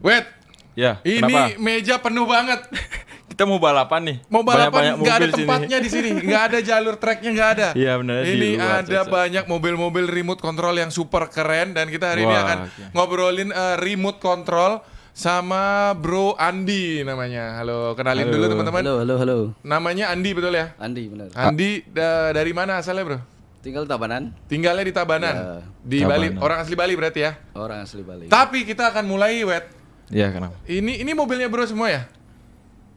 Wait, Ya, ini kenapa? meja penuh banget. Kita mau balapan nih. Mau balapan nggak ada tempatnya di sini, nggak ada jalur treknya nggak ada. Iya, benar, di Ini luar, ada banyak mobil-mobil remote control yang super keren dan kita hari ini Wah, akan oke. ngobrolin eh, remote control sama Bro Andi namanya. Halo, kenalin Halo. dulu teman-teman. Halo, halo, halo. Namanya Andi betul ya? Andi benar. Andi da- dari mana asalnya bro? Tinggal Tabanan, Tinggalnya di Tabanan, Ya. di Bali. Tabanan. Orang asli Bali berarti ya. orang asli Bali. Tapi kita akan mulai wet. Iya, kenapa? Ini ini mobilnya bro semua ya?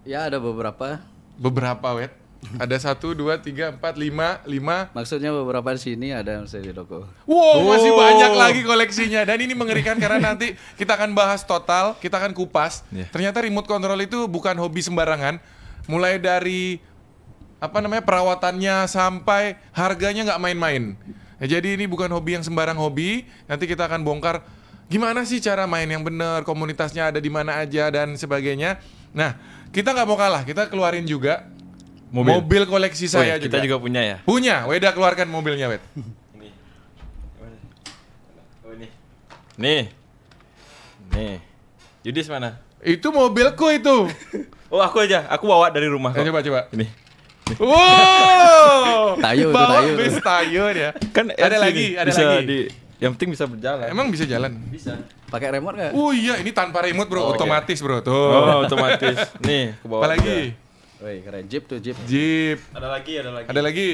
Ya ada beberapa. Beberapa wet. Ada satu, dua, tiga, empat, lima, lima. Maksudnya beberapa di sini ada yang saya di toko. Wow, masih Oh. banyak lagi koleksinya. Dan ini mengerikan karena nanti kita akan bahas total, kita akan kupas. Iya. Ternyata remote control itu bukan hobi sembarangan. Mulai dari apa namanya perawatannya sampai harganya nggak main-main. Ya, jadi ini bukan hobi yang sembarang hobi. Nanti kita akan bongkar gimana sih cara main yang benar, komunitasnya ada di mana aja dan sebagainya. Nah, kita nggak mau kalah, kita keluarin juga mobil, Mobil. koleksi Oh, saya iya, kita juga punya ya. Punya, Weda keluarkan mobilnya, Wed. Ini. Oh, ini. Nih. Nih. Yudis mana? Itu mobilku itu. Oh, aku aja. Aku bawa dari rumah Ya, kok. coba coba. Ini. Wow. Tayo Bawa tayo bis tayo dia. Kan ada lagi, ada bisa lagi. Di, yang penting bisa berjalan. Emang bisa jalan? bisa. Pakai remote nggak? Oh iya, ini tanpa remote bro, Oh, otomatis bro. Tuh. Oh, otomatis. Nih, aku bawa. Apa lagi? Woi keren Jeep tuh Jeep. Jeep. Ada lagi, ada lagi. Ada lagi.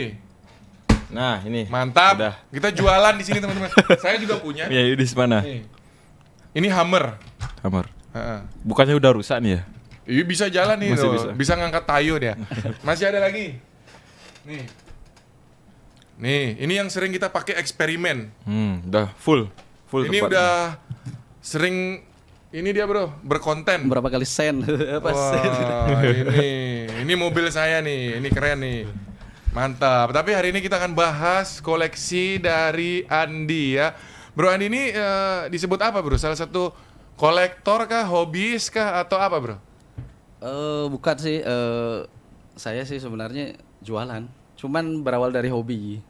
Nah, ini. Mantap. Udah. Kita jualan di sini teman-teman. Saya juga punya. Ya, Yudis mana? Nih. Ini Hammer. Kamar. Heeh. Bukannya udah rusak nih ya? Iya bisa jalan nih Masih loh. bisa. bisa. ngangkat tayo dia. Masih ada lagi. Nih. Nih, ini yang sering kita pakai eksperimen. Hmm, udah full. Full Ini tempatnya. udah sering ini dia bro berkonten. Berapa kali sen? Apa sen? Wah, ini ini mobil saya nih, ini keren nih. Mantap. Tapi hari ini kita akan bahas koleksi dari Andi ya. Bro Andi ini eh, disebut apa bro? Salah satu kolektor kah, hobis kah atau apa bro? Eh bukan sih. eh saya sih sebenarnya jualan. Cuman berawal dari hobi.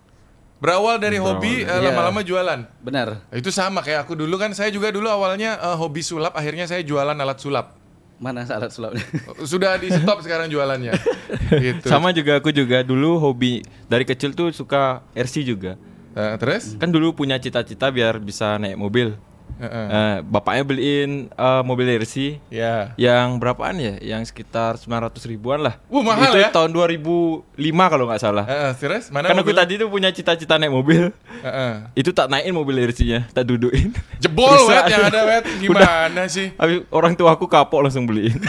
Berawal dari Berawal hobi dari- eh, Iya. lama-lama jualan. Benar. Itu sama kayak aku dulu kan. Saya juga dulu awalnya eh, hobi sulap, akhirnya saya jualan alat sulap. Mana alat sulapnya? Sudah di stop sekarang jualannya. gitu. Sama juga aku juga dulu hobi dari kecil tuh suka RC juga. Eh, terus? Kan dulu punya cita-cita biar bisa naik mobil. Heeh. Eh, bapaknya beliin eh, mobil RC Ya. yang berapaan ya? Yang sekitar 900 ribuan lah. Wuh, mahal Itu ya? tahun 2005 kalau nggak salah. Heeh, terus mana aku mobil? tadi tuh punya cita-cita naik mobil. Heeh. Itu tak naikin mobil RC-nya, tak duduin. Jebol wet yang ada wet gimana sih? Habis orang tua aku kapok langsung beliin.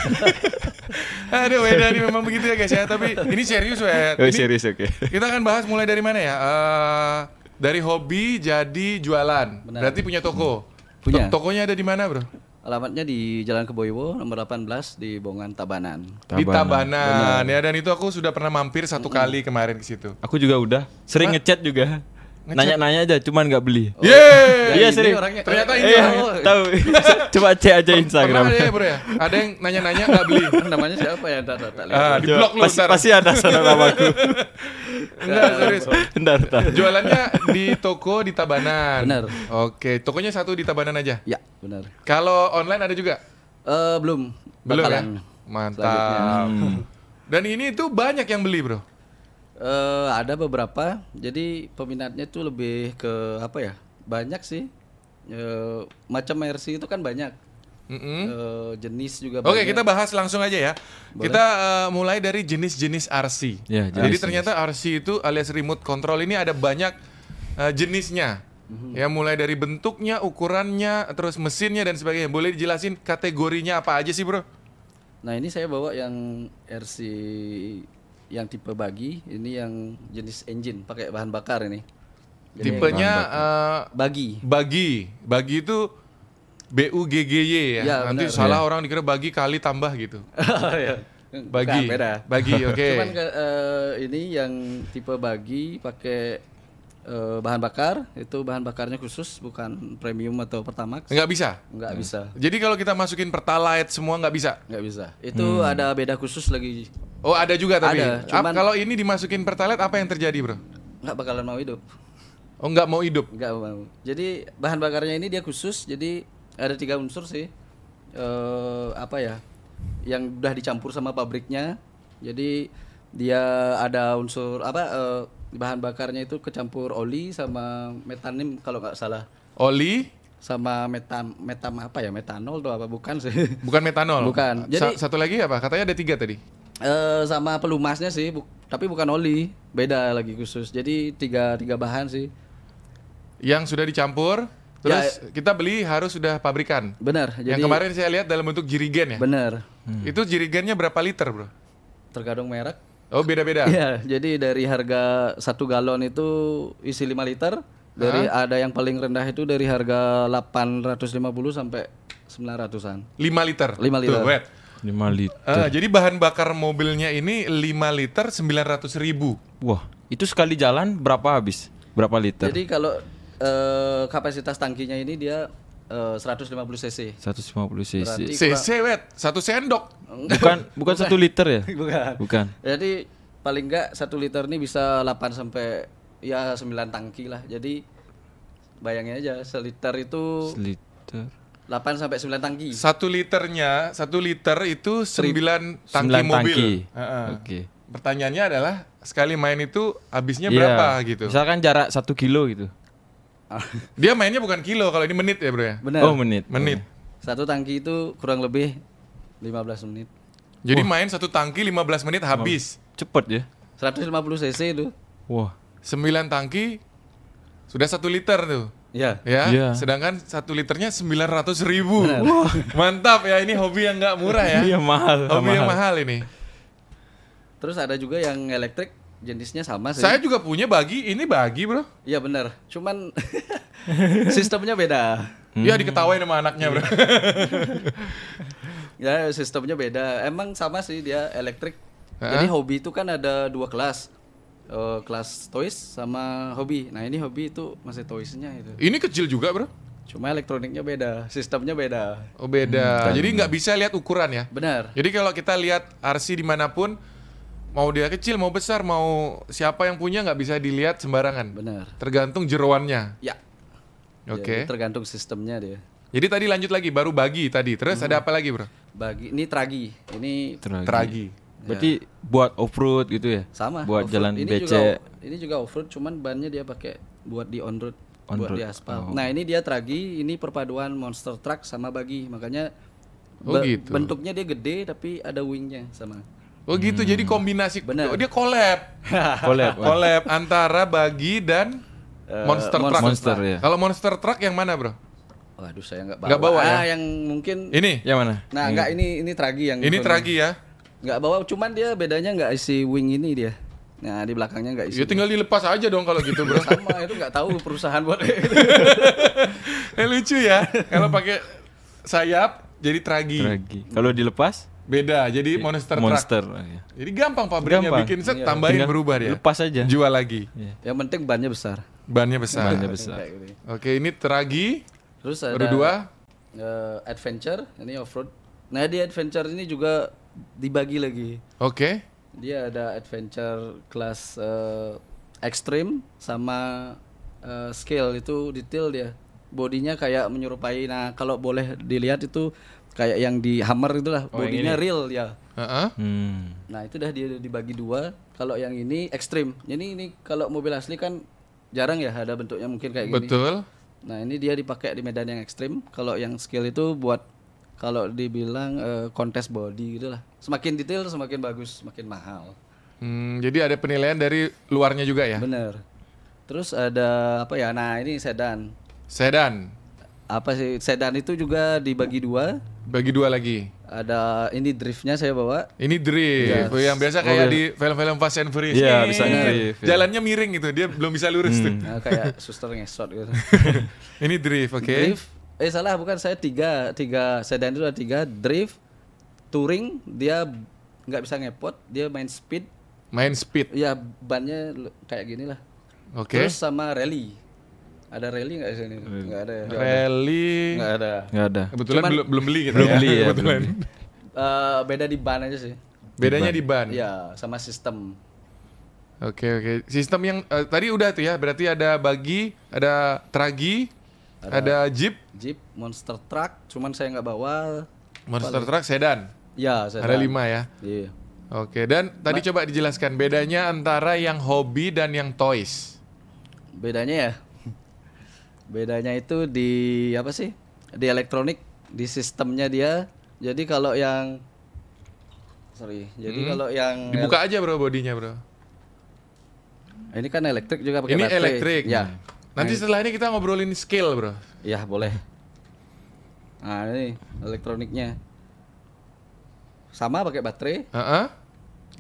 Aduh Weda ini memang begitu ya guys ya. Tapi ini serius wet. oh, Ini serius oke. kita akan bahas mulai dari mana ya? Eh, dari hobi jadi jualan. Benar. Berarti punya toko. Punya. To- Tokonya ada di mana bro? Alamatnya di Jalan Keboiwo nomor 18 di Bongan Tabanan. Di Tabanan ya. Dan itu aku sudah pernah mampir satu kali kemarin ke situ. Aku juga udah sering ngechat juga. Nanya-nanya aja, cuman nggak beli. Yeay. Iya, ini sering. orangnya- Ternyata ini Iya, oh. tahu. Coba cek aja Pernah Instagram. ada ya bro ya? Ada yang nanya-nanya nggak beli. Namanya siapa ya? Tak, tak. Ah, di blok lu pasti, pasti ada sana namaku. Enggak serius. Bentar, bentar. Jualannya di toko di Tabanan. Benar. Oke, tokonya satu di Tabanan aja. Ya, benar. Kalau online ada juga? Eh belum. Belum ya? Mantap. Hmm. Dan ini tuh banyak yang beli, Bro. Eh ada beberapa. Jadi peminatnya tuh lebih ke apa ya? Banyak sih. Eh macam RC itu kan banyak. Mm-mm. Eh, jenis juga Oke, banyak. kita bahas langsung aja ya. Kita eh, mulai dari jenis-jenis RC. Ya, Jadi jenis-jenis. ternyata RC itu alias remote control ini ada banyak eh, jenisnya. Mhm. Ya mulai dari bentuknya, ukurannya, terus mesinnya dan sebagainya. Boleh dijelasin kategorinya apa aja sih, Bro? Nah, ini saya bawa yang RC yang tipe bagi, ini yang jenis engine pakai bahan bakar ini. Jadi Tipenya eh, bagi. bagi. Bagi itu BUGGY ya. Ya, Nanti benar. salah orang dikira bagi kali tambah gitu. Ya. Bagi. Bukan, beda. Bagi, oke. Cuman ke- eh, ini yang tipe bagi pakai eh, bahan bakar, itu bahan bakarnya khusus bukan premium atau pertamax. Nggak bisa. Nggak bisa. Jadi kalau kita masukin pertalite semua nggak bisa. Nggak bisa. Itu ada beda khusus lagi. Oh ada juga tapi. Ada, cuman- kalau ini dimasukin pertalite apa yang terjadi bro? Nggak bakalan mau hidup. Oh nggak mau hidup. Nggak mau. Jadi bahan bakarnya ini dia khusus, jadi ada tiga unsur sih. eh, apa ya? Yang udah dicampur sama pabriknya. Jadi dia ada unsur apa eh, bahan bakarnya itu kecampur oli sama metanim kalau nggak salah. Oli Sama metam metam apa ya? Metanol atau apa bukan sih? bukan metanol. Bukan. Sa- Jadi- satu lagi apa? Katanya ada tiga tadi. Eh sama pelumasnya sih, bu- tapi bukan oli, beda lagi khusus. Jadi tiga tiga bahan sih. Yang sudah dicampur, terus kita beli harus sudah pabrikan. Benar. Ya, Jadi yang kemarin saya lihat dalam bentuk jirigen ya. benar. Itu jirigennya berapa liter, Bro? Tergantung merek. Oh, beda-beda. Iya, jadi dari harga satu galon itu isi 5 liter. Dari ada yang paling rendah itu dari harga 850 sampai 900-an. 5 liter. Lima liter. Tuh. 5 liter. Eh, jadi bahan bakar mobilnya ini 5 liter 900 ribu. Wah, itu sekali jalan berapa habis? Berapa liter? Jadi kalau eh, kapasitas tangkinya ini dia eh, 150 cc. 150 cc. Berarti- CC wet, satu sendok. Bukan bukan satu liter ya? Bukan. Bukan. Jadi paling enggak satu liter ini bisa 8 sampai ya 9 tangki lah. Jadi bayangin aja seliter itu Seliter. 8 sampai 9 tangki. Satu liternya, satu liter itu 9 tangki Sembilan mobil. tangki. Heeh. Oke. Pertanyaannya adalah sekali main itu habisnya Iya. berapa gitu? Misalkan jarak satu kilo gitu. Dia mainnya bukan kilo, kalau ini menit ya bro ya? Benar. Oh menit. Menit. Satu tangki itu kurang lebih 15 menit. Jadi main satu tangki 15 menit habis. Cepet ya. 150 cc itu. Wah. 9 tangki sudah satu liter tuh. Ya. Ya, Iya. sedangkan satu liternya 900 ribu. Wah, mantap ya ini hobi yang nggak murah ya. Iya mahal. hobi yang mahal ini. Terus ada juga yang elektrik jenisnya sama sih. Saya juga punya bagi, ini bagi bro. Iya benar. Cuman sistemnya beda. Ya diketawain sama anaknya bro. Ya sistemnya beda. Emang sama sih dia elektrik. Jadi hobi itu kan ada dua kelas. Eh, kelas toys sama hobi. Nah ini hobi itu masih toysnya itu. ini kecil juga bro. Cuma elektroniknya beda, sistemnya beda. Oh beda. Jadi nggak bisa lihat ukuran ya. Benar. Jadi kalau kita lihat RC di mana pun, mau dia kecil, mau besar, mau siapa yang punya nggak bisa dilihat sembarangan. Benar. Tergantung jeroannya. Ya. Oke. Jadi tergantung sistemnya dia. Jadi tadi lanjut lagi, baru bagi tadi. Terus ada apa lagi bro? Bagi ini tragi. Ini Teragi. Teragi. Berarti buat off road gitu ya? sama. Buat jalan ini becek. Juga, ini juga off road, cuman bannya dia pakai buat di on road, buat On-road. di aspal. Nah ini dia tragi, ini perpaduan monster truck sama bagi, makanya Oh, be- gitu. bentuknya dia gede tapi ada wingnya sama. Oh gitu, jadi kombinasi. Benar. Oh, dia collab. Collab. collab antara bagi dan Eh, monster, truck. Monster ya. Kalau monster truck yang mana bro? Waduh saya nggak bawa. Nggak bawa ya? Ah, yang mungkin. Ini. Yang mana? Nah nggak ini ini tragi yang. Ini tragi ya. Nggak bawa, cuman dia bedanya nggak isi wing ini dia. Nah di belakangnya nggak isi. Ya tinggal dilepas aja dong kalau gitu bro. sama itu nggak tahu perusahaan buat eh, lucu ya. Kalau pakai sayap jadi tragi. Tragi. Kalau dilepas? Beda, jadi monster, truck. Monster. Oh, iya. Jadi gampang pabriknya Gampang. bikin set, Iya. tambahin Tinggal berubah dia. Lepas aja. Jual lagi. Iya. yang penting bannya besar. Bannya besar. Bannya besar. Oke, ini tragi. Terus ada dua. eh, adventure, ini off road. Nah di adventure ini juga dibagi lagi. Oke. Dia ada adventure kelas eh, extreme sama eh, scale itu detail dia. Bodinya kayak menyerupai. Nah kalau boleh dilihat itu kayak yang di Hammer itulah. Oh, Bodinya real ya. Heeh. Hmm. Nah itu dah dia dibagi dua. Kalau yang ini ekstrim. Jadi ini kalau mobil asli kan jarang ya ada bentuknya mungkin kayak gini. Betul. Nah ini dia dipakai di medan yang ekstrim. Kalau yang skill itu buat kalau dibilang eh, kontes body gitu lah. Semakin detail semakin bagus, semakin mahal. Hmm, jadi ada penilaian dari luarnya juga ya. Bener. Terus ada apa ya? Nah ini sedan. Sedan. Apa sih sedan itu juga dibagi dua. Bagi dua lagi. Ada ini driftnya saya bawa. Ini drift, yang biasa kayak di film-film Fast and Furious. Iya, Nih, bisa ngedrift, ya. Jalannya miring gitu, dia belum bisa lurus tuh. Nah, kayak suster ngesot gitu. Ini drift, oke. Drift. Eh salah bukan saya tiga tiga sedan itu ada tiga drift, touring dia nggak bisa ngepot dia main speed Main speed, ya bannya kayak gini lah. oke. Terus sama rally. Ada rally nggak di sini? Nggak ada. ya? Rally. Nggak ada. Nggak ada. Kebetulan belum belum beli kita Belum ya. beli ya, Kebetulan. Eh, beda di ban aja sih. Bedanya di ban. Ya sama sistem. Oke oke. Sistem yang eh, tadi udah tuh ya, berarti ada bagi, ada tragi, ada, jeep. Jeep monster truck, cuman saya nggak bawa. Monster truck sedan. Ya, saya Ada lima ya. Iya. Oke, dan tadi coba dijelaskan bedanya antara yang hobi dan yang toys. Bedanya ya. Bedanya itu di apa sih? Di elektronik, di sistemnya dia. Jadi kalau yang sorry, jadi kalau yang Hmm. Dibuka aja bro bodinya bro. ini kan elektrik juga pakai Ini baterai. elektrik. Ya. Nanti setelah ini kita ngobrolin skill bro. Ya, boleh. Nah, ini elektroniknya. Sama pakai baterai. Heeh.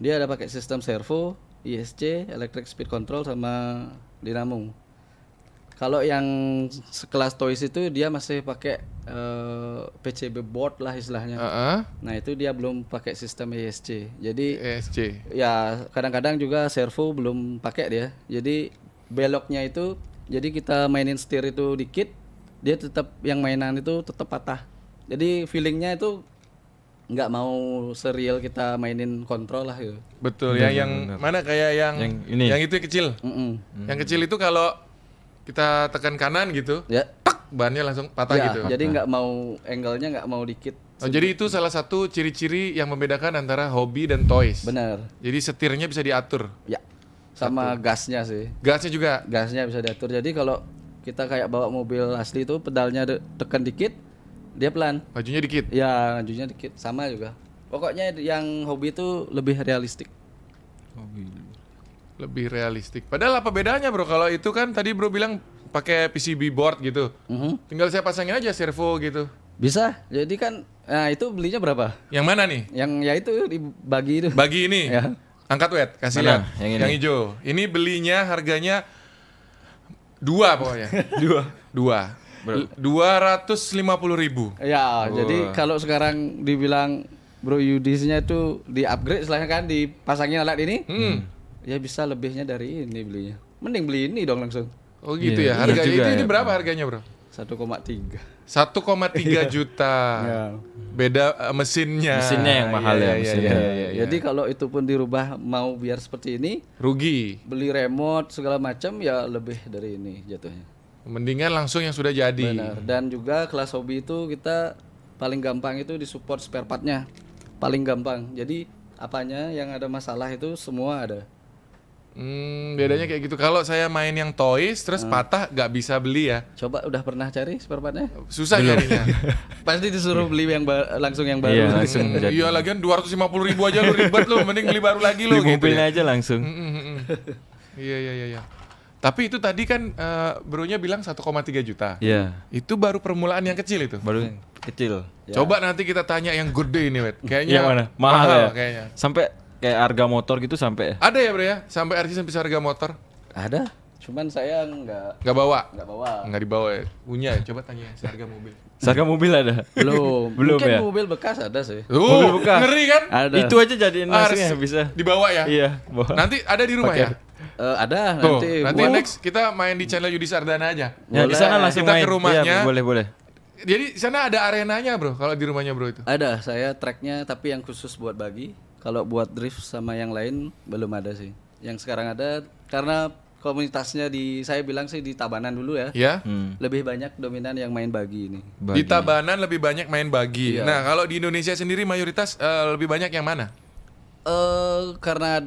Dia ada pakai sistem servo, ISC, electric speed control sama dinamo. Kalau yang sekelas toys itu dia masih pakai eh, PCB board lah istilahnya. Heeh. Nah, itu dia belum pakai sistem ISC. Jadi ESC. ya kadang-kadang juga servo belum pakai dia. Jadi beloknya itu jadi kita mainin setir itu dikit, dia tetap yang mainan itu tetap patah. Jadi feelingnya itu nggak mau serial kita mainin kontrol lah gitu. Betul ya yang mana kayak yang Yang ini. yang itu yang kecil. Mm-mm. Yang kecil itu kalau kita tekan kanan gitu, Ya, tak bannya langsung patah ya, gitu. jadi nggak mau angle-nya nggak mau dikit. Oh, jadi itu salah satu ciri-ciri yang membedakan antara hobi dan toys. Benar. Jadi setirnya bisa diatur. Ya. Sama gasnya sih. Gasnya juga. Gasnya bisa diatur. Jadi kalau kita kayak bawa mobil asli itu pedalnya de- tekan dikit, dia pelan. Majunya dikit. Ya, majunya dikit sama juga. Pokoknya yang hobi itu lebih realistik. Lebih realistik. Padahal apa bedanya bro? Kalau itu kan tadi bro bilang pakai PCB board gitu. Mhm. Tinggal saya pasangin aja servo gitu. Bisa. Jadi kan nah itu belinya berapa? Yang mana nih? Yang ya itu dibagi itu. Bagi ini. Ya. Angkat wet, kasih Mana? lihat. Yang ini? hijau. Ini belinya harganya dua pokoknya. dua. Dua. Dua ratus lima puluh ribu. Ya, jadi kalau sekarang dibilang Bro Yudisnya itu di upgrade setelahnya kan dipasangin alat ini, Hmm. ya bisa lebihnya dari ini belinya. Mending beli ini dong langsung. Oh gitu Iya, ya. Harga iya juga itu ini ya. berapa harganya bro? 1,3. 1,3 juta. Ya. Beda eh, mesinnya. Mesinnya yang mahal Iya, ya, iya, mesinnya. iya, iya, iya. Jadi kalau itu pun dirubah mau biar seperti ini, rugi. beli remote segala macam ya lebih dari ini jatuhnya. Mendingan langsung yang sudah jadi. Benar. Dan juga kelas hobi itu kita paling gampang itu disupport spare partnya. Paling gampang. Jadi apanya yang ada masalah itu semua ada. Hmm, bedanya kayak gitu. Kalau saya main yang toys terus Hmm. patah nggak bisa beli ya. Coba udah pernah cari spare partnya? Susah nyarinya. Pasti disuruh beli yang ba- langsung yang baru. Iya, langsung jadi. Iya lagian 250 ribu aja lu ribet lu, mending beli baru lagi lu Beli gitu mobilnya ya. aja langsung. Mm, mm, mm. Iya iya iya iya. Tapi itu tadi kan eh, bronya bilang 1,3 juta. Iya. Itu baru permulaan yang kecil itu. Baru yang kecil. Coba nanti kita tanya yang gede ini, Wet. Kayaknya Yang mana? Mahal, ya? kayaknya. Sampai kayak harga motor gitu sampai ya? Ada ya, Bro ya? Sampai RC sampai harga motor. Ada. Cuman saya nggak Nggak bawa. nggak bawa. Nggak dibawa ya. Punya ya. Coba tanya seharga mobil. Harga mobil ada. Belum. Belum Mungkin ya? mobil bekas ada sih. Tuh, bekas. ngeri kan? Ada. Itu aja jadiin Ah, langsung ya harus bisa. Dibawa ya? Iya, bawa. Nanti ada di rumah ya? Eh, ada Tuh, nanti. nanti Wah, next kita main di channel Yudi Sardana aja. Ya di sana langsung Kita ke main. rumahnya. Iya, boleh, boleh. Jadi di sana ada arenanya, Bro, kalau di rumahnya, Bro itu. Ada, saya tracknya tapi yang khusus buat bagi. Kalau buat drift sama yang lain belum ada sih. Yang sekarang ada karena komunitasnya di saya bilang sih di Tabanan dulu ya. Ya. Hmm. Lebih banyak dominan yang main bagi ini. Di Tabanan lebih banyak main bagi. Iya. Nah, kalau di Indonesia sendiri mayoritas eh, lebih banyak yang mana? Eh karena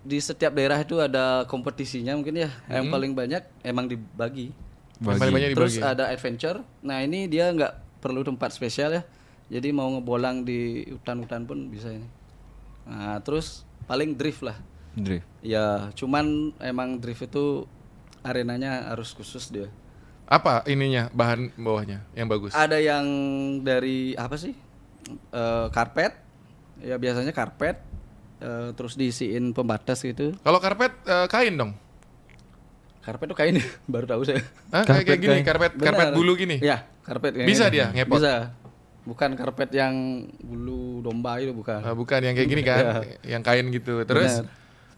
di setiap daerah itu ada kompetisinya mungkin ya. Yang paling banyak emang dibagi. Yang paling banyak Terus dibagi. ada adventure. Nah, ini dia nggak perlu tempat spesial ya. Jadi mau ngebolang di hutan-hutan pun bisa ini. Nah, terus paling drift lah. Drift. Ya, cuman emang drift itu arenanya harus khusus dia. Apa ininya bahan bawahnya yang bagus? Ada yang dari apa sih? Eh, karpet. Ya biasanya karpet. Eh, terus diisiin pembatas gitu. Kalau karpet eh, kain dong. Karpet tuh kain baru tahu saya. Hah, kayak, kayak gini, kain. karpet karpet bulu gini. Ya, karpet kayak Bisa gini. dia ngepot? Bisa. Bukan karpet yang bulu domba itu bukan. Ah, bukan yang kayak gini kan, yang kain gitu. Terus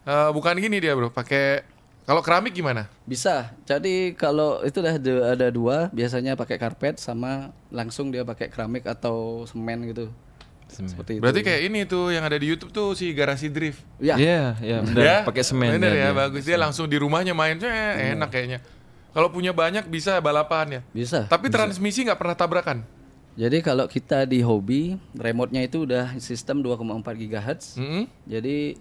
eh, bukan gini dia, Bro. Pakai kalau keramik gimana? Bisa. Jadi kalau itu dah ada, dua, biasanya pakai karpet sama langsung dia pakai keramik atau semen gitu. Seperti itu. Berarti kayak ini tuh yang ada di YouTube tuh si garasi drift. Ya. Iya, iya, benar. Ya? Pakai semen. Bener ya, dia. bagus. Dia langsung di rumahnya main, eh, enak kayaknya. Kalau punya banyak bisa balapan ya. Bisa. Tapi transmisi nggak pernah tabrakan. Jadi kalau kita di hobi, remote-nya itu udah sistem 2,4 GHz. Mm-mm. Jadi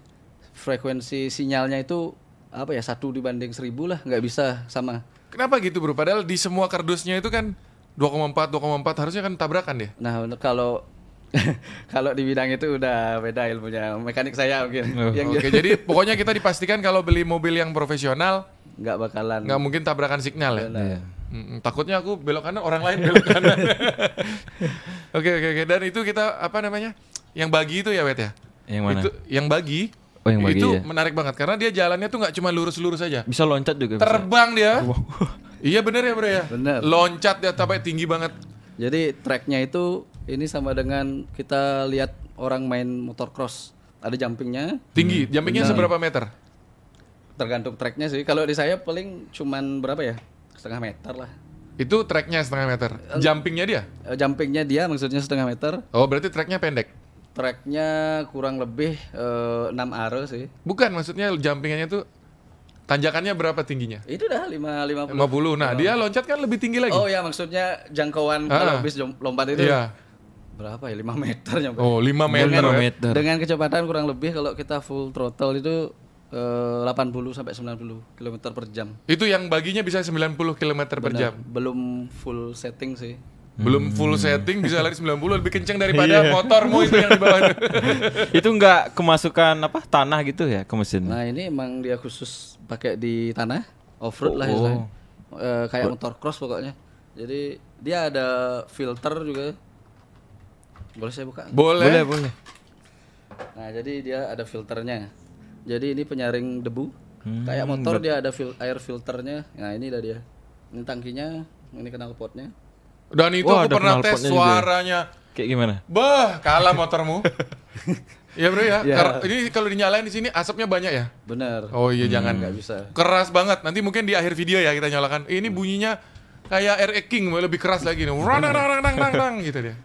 frekuensi sinyalnya itu apa ya satu dibanding seribu lah, nggak bisa sama. Kenapa gitu bro? Padahal di semua kardusnya itu kan 2,4 2,4 harusnya kan tabrakan ya. Nah kalau kalau di bidang itu udah beda ilmunya mekanik saya mungkin yang Oke, jadi pokoknya kita dipastikan kalau beli mobil yang profesional nggak bakalan nggak mungkin tabrakan signal ya. Benar. Mm-mm, takutnya aku belok kanan orang lain belok kanan. Oke oke oke dan itu kita apa namanya? Yang bagi itu ya Wet ya? Yang mana? Itu yang bagi. Oh, yang bagi itu ya. menarik banget karena dia jalannya tuh nggak cuma lurus-lurus saja. Bisa loncat juga. bisa. Terbang dia. iya bener ya bro ya. Bener. Loncat dia sampai tinggi banget. Jadi tracknya itu ini sama dengan kita lihat orang main motocross ada jumpingnya Tinggi. Jumpingnya seberapa meter? tergantung tracknya sih. Kalau di saya paling cuman berapa ya setengah meter lah. Itu treknya setengah meter. Jumpingnya dia? Eh, Jumpingnya dia maksudnya setengah meter. Oh berarti treknya pendek. Tracknya kurang lebih eh, 6 are sih. Bukan maksudnya jumpingannya tuh tanjakannya berapa tingginya? Itu dah 5 50. 50. Nah, dia loncat kan lebih tinggi lagi. Oh ya maksudnya jangkauan Ah. kalau bis jom- lompat itu Iya. berapa ya 5 meter nyampe. Oh, 5 meter. Lima ya. meter. Dengan kecepatan kurang lebih kalau kita full throttle itu eh, 80 sampai 90 km per jam. Itu yang baginya bisa 90 km per jam. Belum full setting sih. Belum full setting bisa lari 90 lebih kencang daripada motormu itu yang di bawah. itu. itu nggak kemasukan apa tanah gitu ya ke mesin. Nah ini emang dia khusus pakai di tanah off road lah Oh. istilahnya. Eh, kayak motor cross pokoknya. Jadi dia ada filter juga. Boleh saya buka? Boleh. Boleh, boleh. Nah jadi dia ada filternya. Jadi ini penyaring debu. Hmm, Kayak motor dia ada fil- air filternya. Nah ini dah dia. Ini tangkinya, ini knalpotnya. Dan itu Wah, aku pernah tes juga. suaranya. Kayak gimana? Bah, kalah motormu. ya bro ya. Ya. Kar- ini kalau dinyalain di sini asapnya banyak ya. Bener. Oh iya jangan. Nggak bisa. Keras banget. Nanti mungkin di akhir video ya kita nyalakan. Ini bunyinya kayak RX King lebih keras lagi nih. Rang rang rang rang rang rang gitu dia.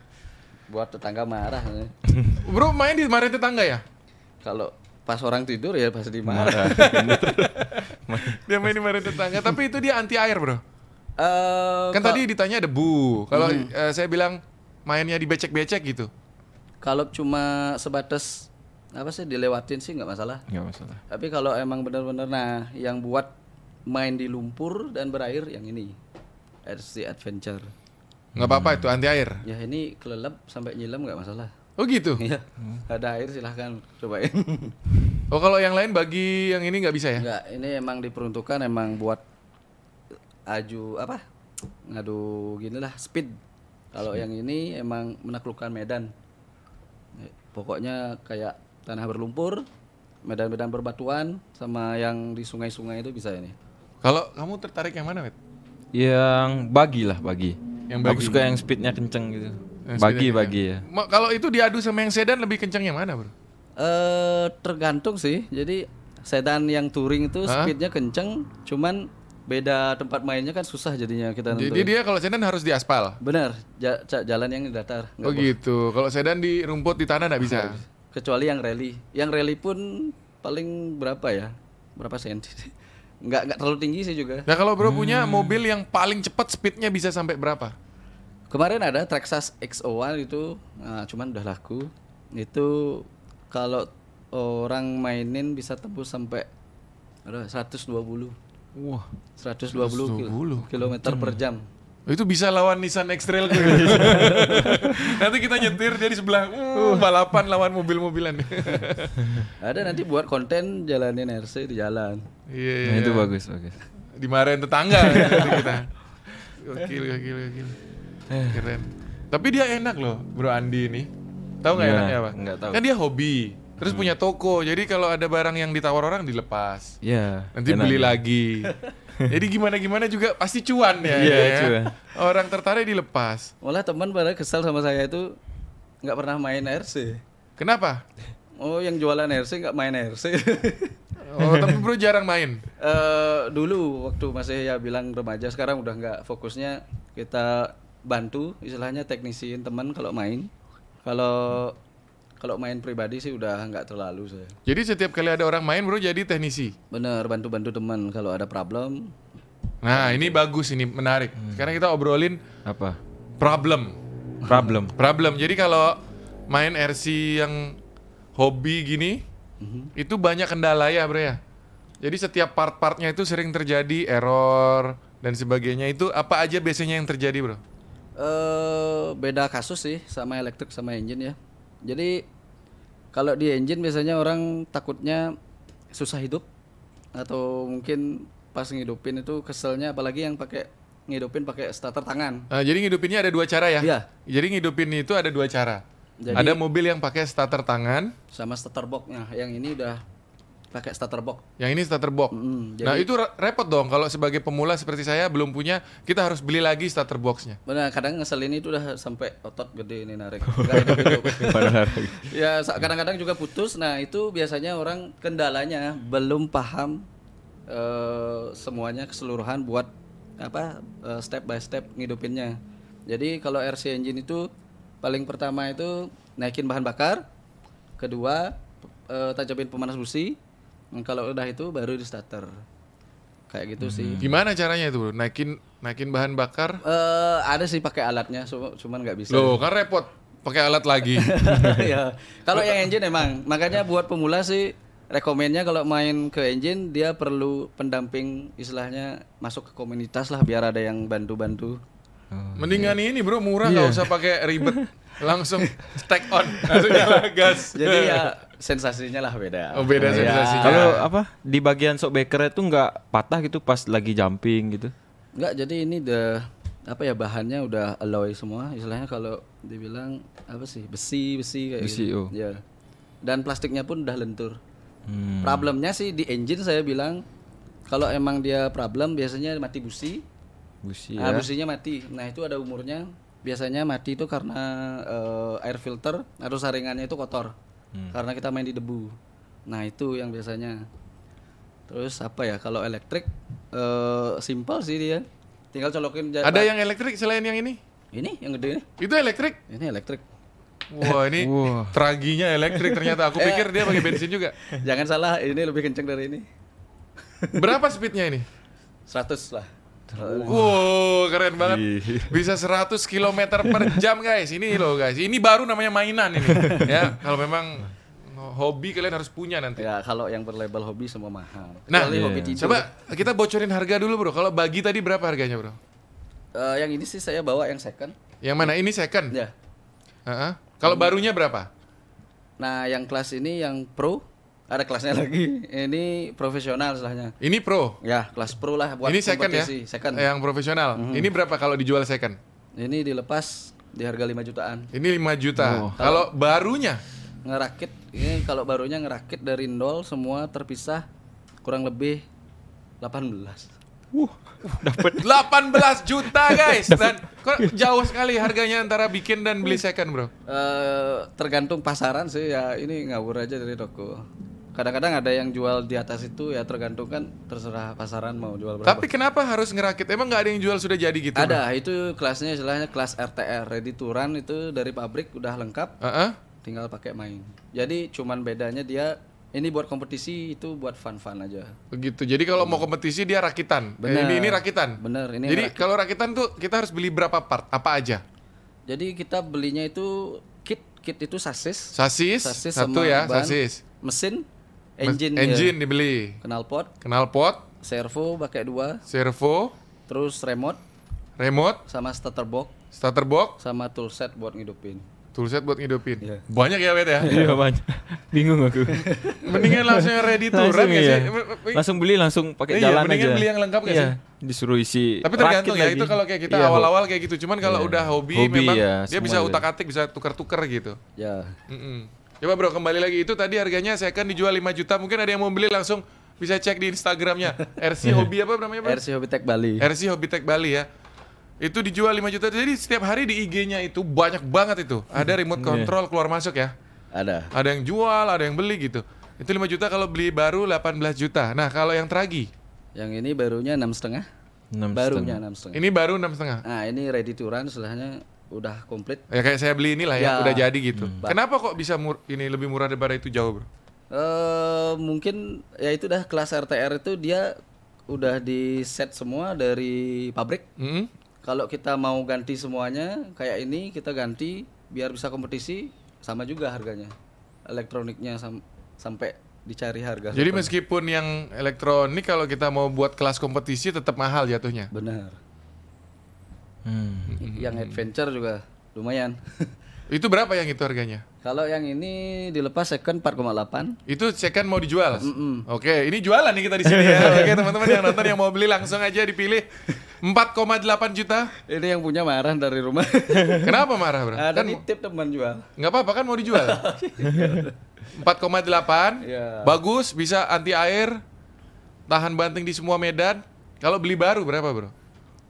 Buat tetangga marah. nih. Bro main di kemarin tetangga ya? Kalau pas orang tidur ya pasti marah. Dia main di kemarin tetangga. Tapi itu dia anti air bro. Eh, Kan tadi ditanya debu. Kalau eh, saya bilang mainnya di becek-becek gitu. kalau cuma sebatas apa sih dilewatin sih nggak masalah. Nggak masalah. Tapi kalau emang benar-benar nah yang buat main di lumpur dan berair yang ini RC Adventure. nggak apa-apa itu anti air. Ya ini kelelep sampai nyilam nggak masalah. Oh gitu. Iya. Ada air silahkan cobain. Oh kalau yang lain bagi yang ini nggak bisa ya? Enggak, ini emang diperuntukkan emang buat aju apa? Ngadu gini lah speed. Kalau yang ini emang menaklukkan medan. Eh, Pokoknya kayak tanah berlumpur, medan-medan berbatuan, sama yang di sungai-sungai itu bisa ini. Kalau kamu tertarik yang mana, Wet? Yang bagi lah bagi. Yang Aku bagi. suka yang speednya kenceng gitu. Yang bagi bagi ya. Ma- Kalau itu diadu sama yang sedan lebih kencang yang mana, bro? Eh tergantung sih. Jadi sedan yang touring itu speednya kenceng, cuman beda tempat mainnya kan susah jadinya kita Jadi nentuin. dia kalau sedan harus di aspal. Benar, ja- jalan yang datar. Oh gitu. Kalau sedan di rumput di tanah nggak bisa. kecuali yang rally yang rally pun paling berapa ya berapa senti nggak nggak terlalu tinggi sih juga Nah kalau bro punya Hmm. mobil yang paling cepat speednya bisa sampai berapa? Kemarin ada Traxxas XO1 itu nah, cuman udah laku itu kalau orang mainin bisa tembus sampai ada 120 Wah. 120 kil- 120. kilometer per jam itu bisa lawan Nissan X-Trail. Nanti kita nyetir dia di sebelah uh, balapan lawan mobil-mobilan. ada nanti buat konten jalanin RC di jalan Iya, iya. Nah, itu iya. bagus bagus. Dimarahin tetangga kita. Gokil, gokil, gokil. Keren. Tapi dia enak loh, Bro Andi ini. Tahu nggak Gimana? enaknya apa? Nggak tahu. Kan dia hobi. Terus punya toko. Jadi kalau ada barang yang ditawar orang dilepas. Ya. Nanti enak. beli lagi. Jadi gimana-gimana juga pasti cuan ya. Iya, ya. cuan. Orang tertarik dilepas. malah teman pada kesal sama saya itu nggak pernah main RC Kenapa? oh yang jualan RC nggak main RC Oh, tapi bro jarang main. Eh dulu waktu masih ya bilang remaja sekarang udah nggak fokusnya kita bantu istilahnya teknisiin teman kalau main kalau kalau main pribadi sih udah nggak terlalu saya Jadi setiap kali ada orang main bro jadi teknisi. bener bantu bantu teman kalau ada problem Nah ini bagus ini menarik. Sekarang kita obrolin Apa? problem. Problem. Problem. Jadi kalau main RC yang hobi gini, Mhm. itu banyak kendala ya bro ya. Jadi setiap part-partnya itu sering terjadi error dan sebagainya. Itu apa aja biasanya yang terjadi bro? Eh beda kasus sih sama elektrik sama engine ya. Jadi kalau di engine biasanya orang takutnya susah hidup atau mungkin pas ngidupin itu keselnya apalagi yang pakai ngidupin pakai starter tangan. Nah, jadi ngidupinnya ada dua cara ya? Iya. Jadi ngidupin itu ada dua cara. Jadi- ada mobil yang pakai starter tangan, sama starter boxnya. Yang ini udah pakai starter box. yang ini starter box. Mm, Nah itu re- repot dong kalau sebagai pemula seperti saya belum punya, kita harus beli lagi starter boxnya. Benar, kadang ngeselin itu udah sampai otot gede ini narik. Ya kadang-kadang juga putus. Nah itu biasanya orang kendalanya belum paham eh, semuanya keseluruhan buat apa eh, step by step ngidupinnya. Jadi kalau RC engine itu paling pertama itu naikin bahan bakar, kedua eh, tajamin pemanas busi. Nah, Kalau udah itu baru di starter. Kayak gitu sih. Gimana caranya itu bro? Naikin naikin bahan bakar? Eh, ada sih pakai alatnya, cuma- cuman nggak bisa. Loh kan repot, pakai alat lagi. ya. Kalau yang engine emang, makanya buat pemula sih rekomennya kalau main ke engine dia perlu pendamping istilahnya masuk ke komunitas lah biar ada yang bantu-bantu. Mendingan ini bro murah nggak usah pakai ribet, langsung stack on, langsung nyala gas. Jadi ya sensasinya lah beda. Oh, beda Ya. sensasinya. Kalau apa di bagian shock breaker itu nggak patah gitu pas lagi jumping gitu. Enggak, jadi ini udah apa ya bahannya udah alloy semua istilahnya kalau dibilang apa sih besi besi kayak Besi, gitu. oh. Ya. Dan plastiknya pun udah lentur. Hmm. Problemnya sih di engine saya bilang kalau emang dia problem biasanya mati busi. Busi Nah, ya. businya mati. Nah, itu ada umurnya. Biasanya mati itu karena eh, air filter atau saringannya itu kotor. Hmm. Karena kita main di debu. Nah, itu yang biasanya. Terus apa ya? Kalau elektrik eh simpel sih dia. Tinggal colokin Ada yang elektrik selain yang ini? Ini yang gede ini. Itu elektrik? Ini elektrik. Wah ini Wah. traginya elektrik ternyata. Aku pikir dia pakai bensin juga. Jangan salah, ini lebih kenceng dari ini. Berapa speednya ini? 100 lah. Wow, keren banget. Bisa 100 km per jam guys. Ini loh guys. Ini baru namanya mainan ini. Ya, kalau memang hobi kalian harus punya nanti. Ya, kalau yang berlabel hobi semua mahal. Nah, Kecuali hobi tidur. coba kita bocorin harga dulu bro. Kalau bagi tadi berapa harganya bro? Eh, yang ini sih saya bawa yang second. Yang mana? Ini second. Ya. Heeh. Kalau barunya berapa? Nah, yang kelas ini yang pro ada kelasnya lagi. Ini profesional istilahnya. Ini pro. Ya, kelas pro lah buat ini second ya? kompetisi. Second. Yang profesional. Ini berapa kalau dijual second? Ini dilepas di harga 5 jutaan. Ini 5 juta. Oh. Kalau barunya Ngerakit ini kalau barunya ngerakit dari nol semua terpisah kurang lebih 18. Wuh, dapat 18 juta guys dan kok jauh sekali harganya antara bikin dan beli second bro. Eh tergantung pasaran sih ya ini ngawur aja dari toko. Kadang-kadang ada yang jual di atas itu ya tergantung kan terserah pasaran mau jual berapa. Tapi kenapa harus ngerakit? Emang nggak ada yang jual sudah jadi gitu? ada itu kelasnya istilahnya kelas RTR ready to run itu dari pabrik udah lengkap Heeh. tinggal pakai main. Jadi cuman bedanya dia ini buat kompetisi itu buat fun-fun aja. Begitu. Jadi kalau mau kompetisi dia rakitan. Eh, Bener. ini ini rakitan. Bener ini. Jadi rak- kalau rakitan tuh kita harus beli berapa part? Apa aja? jadi kita belinya itu kit kit itu sasis, Sasis, sasis satu ya, ban, sasis. mesin, Mes- engine, engine ya, dibeli. knalpot, Knalpot, servo pakai dua, servo, terus remote remote, sama starter box starter box, sama toolset buat ngidupin. toolset buat ngidupin. Iya. Banyak ya, Bet ya. Iya banyak. Bingung aku. Mendingan langsung yang ready to run iya. sih? Langsung beli langsung pakai Iya, jalan mendingan aja. beli yang lengkap nggak iya. sih? Disuruh isi. Tapi tergantung ya, lagi. itu kalau kayak kita Iya, awal-awal kayak gitu. Cuman kalau Iya. udah hobi, Hobi memang ya, dia bisa utak-atik, bisa tukar-tukar gitu. Ya. Mm-mm. Coba bro, kembali lagi itu tadi harganya saya kan dijual 5 juta. Mungkin ada yang mau beli langsung bisa cek di Instagramnya. RC Hobi apa namanya bro? RC Hobby Tech Bali. RC Hobby Tech Bali ya. Itu dijual 5 juta. Jadi setiap hari di IG-nya itu banyak banget itu. Ada remote Iya. control keluar masuk ya. Ada. Ada yang jual, ada yang beli gitu. Itu 5 juta kalau beli baru 18 juta. Nah, kalau yang tragi, Yang ini barunya enam setengah. Enam Barunya enam setengah. ini baru enam setengah. Nah ini ready to run istilahnya udah komplit. Ya kayak saya beli inilah ya, Ya. udah jadi gitu. Hmm. Kenapa kok bisa mur- ini lebih murah daripada itu jauh, Bro? eh mungkin ya itu dah kelas RTR itu dia udah di set semua dari pabrik. Mm-mm. Kalau kita mau ganti semuanya kayak ini kita ganti biar bisa kompetisi sama juga harganya. Elektroniknya sam- sampai dicari harga. Jadi meskipun yang elektronik kalau kita mau buat kelas kompetisi tetap mahal jatuhnya. benar. Hmm. Yang adventure juga lumayan. Itu berapa yang itu harganya? Kalau yang ini dilepas second 4,8. Itu second mau dijual. Mm-mm. Oke, ini jualan nih kita di sini ya. Oke, teman-teman yang nonton yang mau beli langsung aja dipilih 4,8 juta. Ini yang punya marah dari rumah. Kenapa marah, Bro? Ada Kan nitip teman jual. nggak apa-apa kan mau dijual. 4,8. Iya. Bagus, bisa anti air, tahan banting di semua medan. Kalau beli baru berapa, Bro?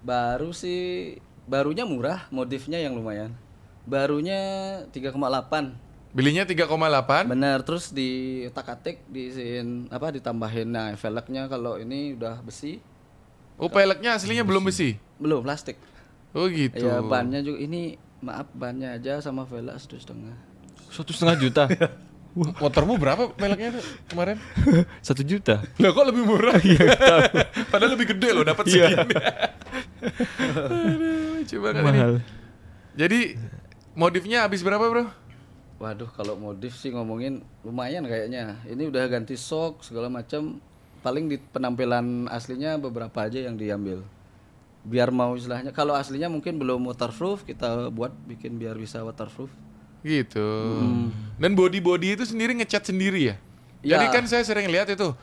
Baru sih barunya murah, modifnya yang lumayan. Barunya 3,8. Belinya 3,8. Benar, terus di otak-atik diisiin apa ditambahin nah velgnya kalau ini udah besi, Oh, peleknya aslinya belum besi. belum plastik. Oh, gitu. Ya bannya juga ini maaf bannya aja sama velg satu setengah. Satu setengah juta. Motormu berapa peleknya tuh kemarin? Satu juta. Lah kok lebih murah? Padahal lebih gede loh dapat segini. Aduh, Coba kan ini. Mahal. Jadi modifnya habis berapa, Bro? Waduh, kalau modif sih ngomongin lumayan kayaknya. Ini udah ganti sok segala macam. Paling di penampilan aslinya beberapa aja yang diambil. Biar mau istilahnya kalau aslinya mungkin belum waterproof, kita buat bikin biar bisa waterproof. Gitu. Dan body-body itu sendiri ngecat sendiri ya? Ya. Jadi kan saya sering lihat itu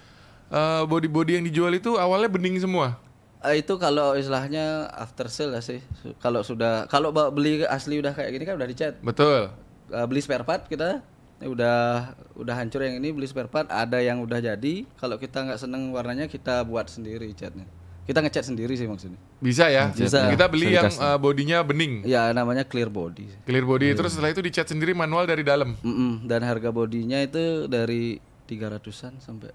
eh, body-body yang dijual itu awalnya bening semua. Eh, itu kalau istilahnya after sale ya sih. Kalau sudah kalau beli asli udah kayak gini kan udah dicat. Betul. Eh, beli spare part kita udah udah hancur yang ini beli spare part ada yang udah jadi kalau kita nggak seneng warnanya kita buat sendiri catnya kita ngecat sendiri sih maksudnya Bisa ya? Bisa. Kita beli Bisa yang eh, bodinya bening. ya namanya clear body Clear body terus setelah itu dicat sendiri manual dari dalam. Mm-mm, dan harga bodinya itu dari 300-an sampai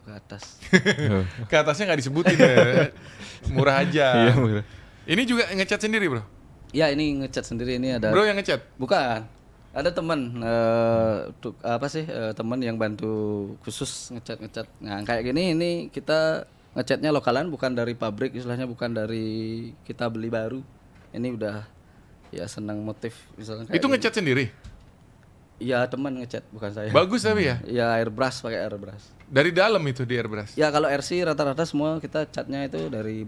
ke atas. Ke atasnya nggak disebutin ya. Murah aja. Iya, murah. Ini juga ngecat sendiri, Bro. ya ini ngecat sendiri ini ada Bro yang ngecat. bukan ada teman eh, tu- apa sih eh, teman yang bantu khusus ngecat ngecat nah kayak gini ini kita ngecatnya lokalan bukan dari pabrik istilahnya bukan dari kita beli baru ini udah ya senang motif misalnya kayak Itu ngecat sendiri. ya teman ngecat bukan saya Bagus tapi ya. ya airbrush pakai airbrush Dari dalam itu di airbrush. ya kalau RC rata-rata semua kita catnya itu dari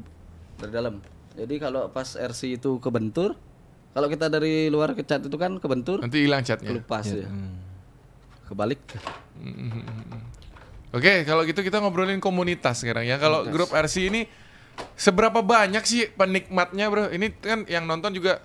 dari dalam jadi kalau pas RC itu kebentur kalau kita dari luar kecat itu kan kebentur Nanti hilang catnya. kelupas ya Hmm. kebalik Oke, kalau gitu kita ngobrolin komunitas sekarang ya. Kalau grup RC ini seberapa banyak sih penikmatnya, Bro? Ini kan yang nonton juga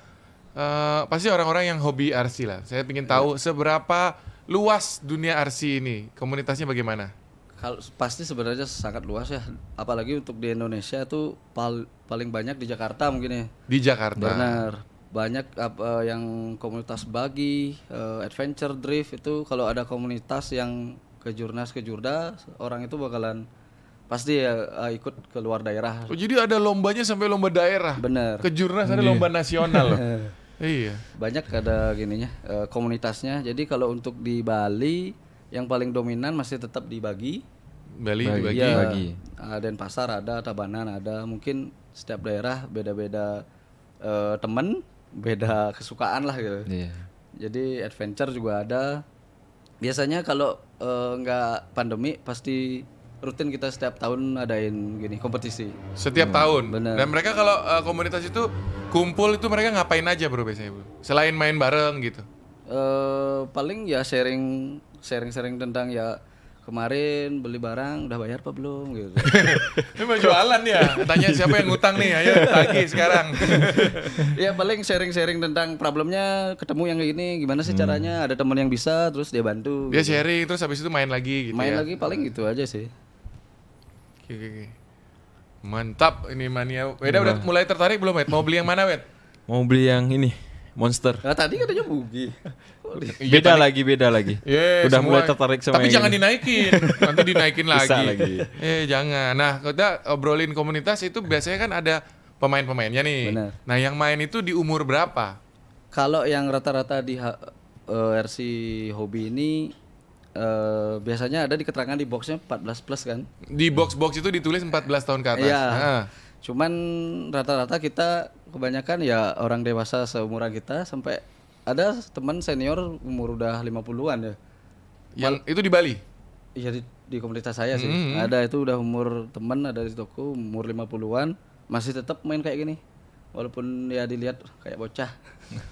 eh, pasti orang-orang yang hobi RC lah. Saya ingin tahu seberapa luas dunia RC ini. Komunitasnya bagaimana? Kalau pasti sebenarnya sangat luas ya, apalagi untuk di Indonesia tuh pal- paling banyak di Jakarta mungkin ya. Di Jakarta. Benar. Banyak apa yang komunitas bagi, eh, adventure drift itu kalau ada komunitas yang ke Jurnas ke Jurda, orang itu bakalan pasti ya eh, ikut ke luar daerah. Oh, jadi ada lombanya sampai lomba daerah. Benar. Ke Jurnas ada lomba nasional loh. iya. Banyak ada gininya eh, komunitasnya. Jadi kalau untuk di Bali yang paling dominan masih tetap dibagi. Bali Bagi. dibagi. Iya, Bagi. ah, Denpasar ada, Tabanan ada. Mungkin setiap daerah beda-beda eh, temen, beda kesukaan lah gitu. Iya. Jadi adventure juga ada. Biasanya kalau eh, nggak pandemi pasti rutin kita setiap tahun adain gini kompetisi. Setiap tahun. benar. Dan mereka kalau eh, komunitas itu kumpul itu mereka ngapain aja bro biasanya bro? Selain main bareng gitu. eh paling ya sharing sharing-sharing tentang ya kemarin beli barang udah bayar apa belum gitu. Ini mau jualan ya. Tanya siapa yang ngutang nih, ayo tagih sekarang. ya paling sharing-sharing tentang problemnya ketemu yang kayak gini gimana sih caranya ada teman yang bisa terus dia bantu Dia sharing terus habis itu main lagi gitu main ya. lagi paling gitu aja sih Oke, oke, oke. Mantap ini mania. Weda udah mulai tertarik belum, Wed? Mau beli yang mana, Wed? Mau beli yang ini, Monster. nah, tadi katanya bugi Beda lagi, beda lagi. Iya, Udah semua- mulai tertarik sama Tapi jangan ini. dinaikin. Nanti dinaikin lagi. Bisa lagi. Eh, jangan. Nah, kita obrolin komunitas itu biasanya kan ada pemain-pemainnya nih. Benar. Nah, yang main itu di umur berapa? kalau yang rata-rata di ha- eh, RC hobi ini eh, biasanya ada di keterangan di boxnya 14 plus kan Di box-box itu ditulis 14 tahun ke atas. Iya. Nah, Cuman rata-rata kita kebanyakan ya orang dewasa seumuran kita sampai ada teman senior umur udah 50-an ya. Yang itu di Bali. Iya di, di komunitas saya sih. Hmm. Ada itu udah umur teman ada di toko umur 50-an masih tetap main kayak gini. Walaupun ya dilihat kayak bocah.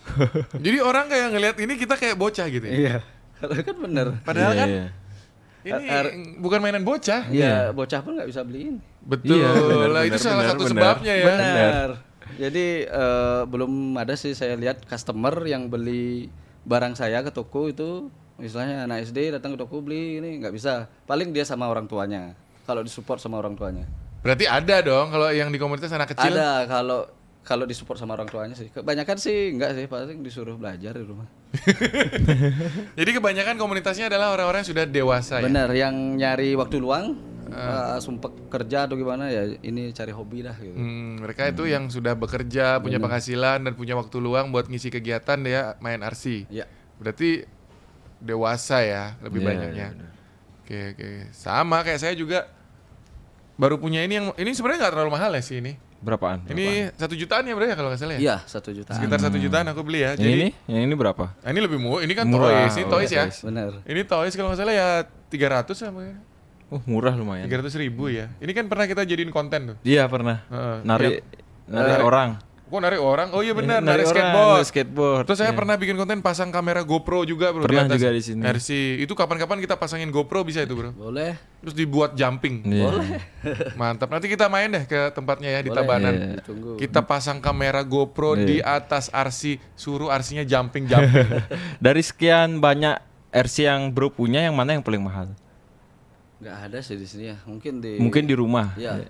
Jadi orang kayak ngelihat ini kita kayak bocah gitu ya. Iya. Kalau kan bener. Padahal Iya, kan iya. ini bukan mainan bocah. Iya, bocah pun nggak bisa beliin. Betul. Iya, lah itu salah satu sebabnya ya. Benar. Jadi eh, belum ada sih saya lihat customer yang beli barang saya ke toko itu misalnya anak SD datang ke toko beli ini nggak bisa. Paling dia sama orang tuanya. Kalau disupport sama orang tuanya. Berarti ada dong kalau yang di komunitas anak kecil. Ada kalau kalau disupport sama orang tuanya sih. Kebanyakan sih enggak sih, paling disuruh belajar di rumah. Jadi kebanyakan komunitasnya adalah orang-orang yang sudah dewasa ya. Benar, yang nyari waktu luang, eh, sumpah kerja atau gimana ya ini cari hobi dah gitu. Hmm, mereka itu yang sudah bekerja, punya penghasilan dan punya waktu luang buat ngisi kegiatan dia main RC. Ya. Berarti dewasa ya lebih Iya, banyaknya. iya, benar. Oke oke. Sama kayak saya juga baru punya ini yang ini sebenarnya nggak terlalu mahal ya sih ini. Berapaan? Ini satu jutaan ya bro ya kalau nggak salah ya. Iya, satu juta. Sekitar satu jutaan aku beli ya. Yang Jadi ini? Yang ini berapa? Ini lebih murah. Ini kan Murah, toys, ini oh, toys ya. Benar. Ini toys kalau nggak salah ya 300 sama ya. Oh, murah lumayan. 300 ribu ya. Ini kan pernah kita jadiin konten tuh. Iya, pernah. Heeh. Narik narik Narik- orang. Kok narik orang? Oh iya benar, Narik narik, orang, skateboard. narik skateboard. Terus saya Iya. pernah bikin konten pasang kamera GoPro juga bro Pernah di atas juga di sini. RC. Itu kapan-kapan kita pasangin GoPro bisa itu bro. Boleh. Terus dibuat jumping. Iya. Mantap. Nanti kita main deh ke tempatnya ya di Boleh. Tabanan. Tunggu. Kita pasang kamera GoPro Iya. di atas RC, suruh RC-nya jumping jumping. Dari sekian banyak RC yang bro punya, yang mana yang paling mahal? Nggak ada sih di sini ya. Mungkin di Mungkin di rumah. Iya.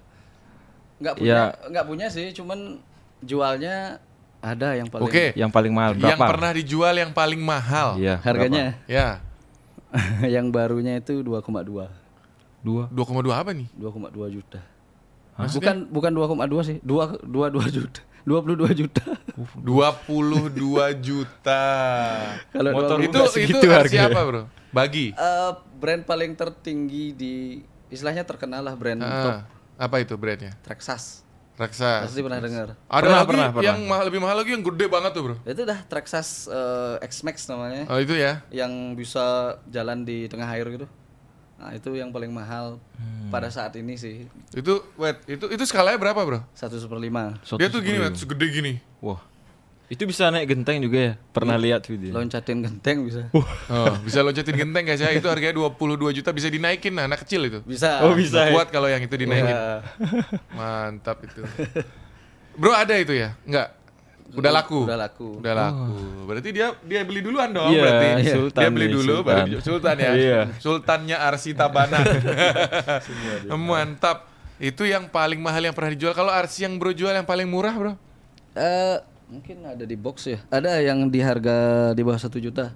Nggak punya, Ya. nggak punya sih, cuman jualnya ada yang paling Oke. Yang paling mahal Yang berapa? pernah dijual yang paling mahal. Iya. harganya Ya. yang barunya itu 2,2. Dua. 2,2 apa nih? 2,2 juta. Bukan bukan 2,2 sih. 2 22 juta. 22 juta. 22 juta. Kalau Motor 22 itu itu segitu RC harganya. apa, Bro? Bagi. Eh, brand paling tertinggi di istilahnya terkenal lah brand top Ah, apa itu brandnya? Traxxas. Raksa. Pasti pernah dengar. Ada Pernah, lagi pernah, pernah. yang mahal, lebih mahal lagi yang gede banget tuh, Bro. Itu dah Traxxas eh, X-Max namanya Oh, itu ya. yang bisa jalan di tengah air gitu. Nah, itu yang paling mahal Hmm. pada saat ini sih. Itu wait, itu itu skalanya berapa, Bro? 1 super 5. Satu Dia tuh gini, segede gini. Wah. Itu bisa naik genteng juga ya? Pernah lihat video? Loncatin genteng bisa. Oh, bisa loncatin genteng guys ya. Itu harganya 22 juta bisa dinaikin nah, anak kecil itu. Bisa. Oh, bisa. Ya? kuat kalau yang itu dinaikin. Iya. Mantap itu. Bro ada itu ya? Enggak. Udah laku. Udah laku. Udah laku. Berarti dia dia beli duluan dong Iya, berarti. iya. Sultan dia beli dulu Sultan. baru Sultan ya. Iya. Sultannya Arsi Tabanan. Mantap. Itu yang paling mahal yang pernah dijual. Kalau Arsi yang bro jual yang paling murah, Bro? Eh, mungkin ada di box ya. Ada yang di harga di bawah 1 juta.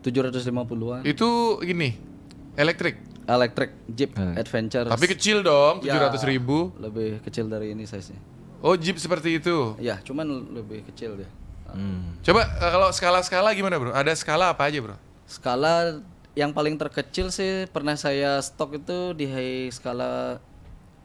750-an. Itu gini. Elektrik. Electric Jeep Eh. Adventure. Tapi kecil dong, Ya. 700 ribu. Lebih kecil dari ini size-nya. Oh, Jeep seperti itu. Ya, cuman lebih kecil dia. Hmm. Coba eh, kalau skala-skala gimana, Bro? Ada skala apa aja, Bro? Skala yang paling terkecil sih pernah saya stok itu di skala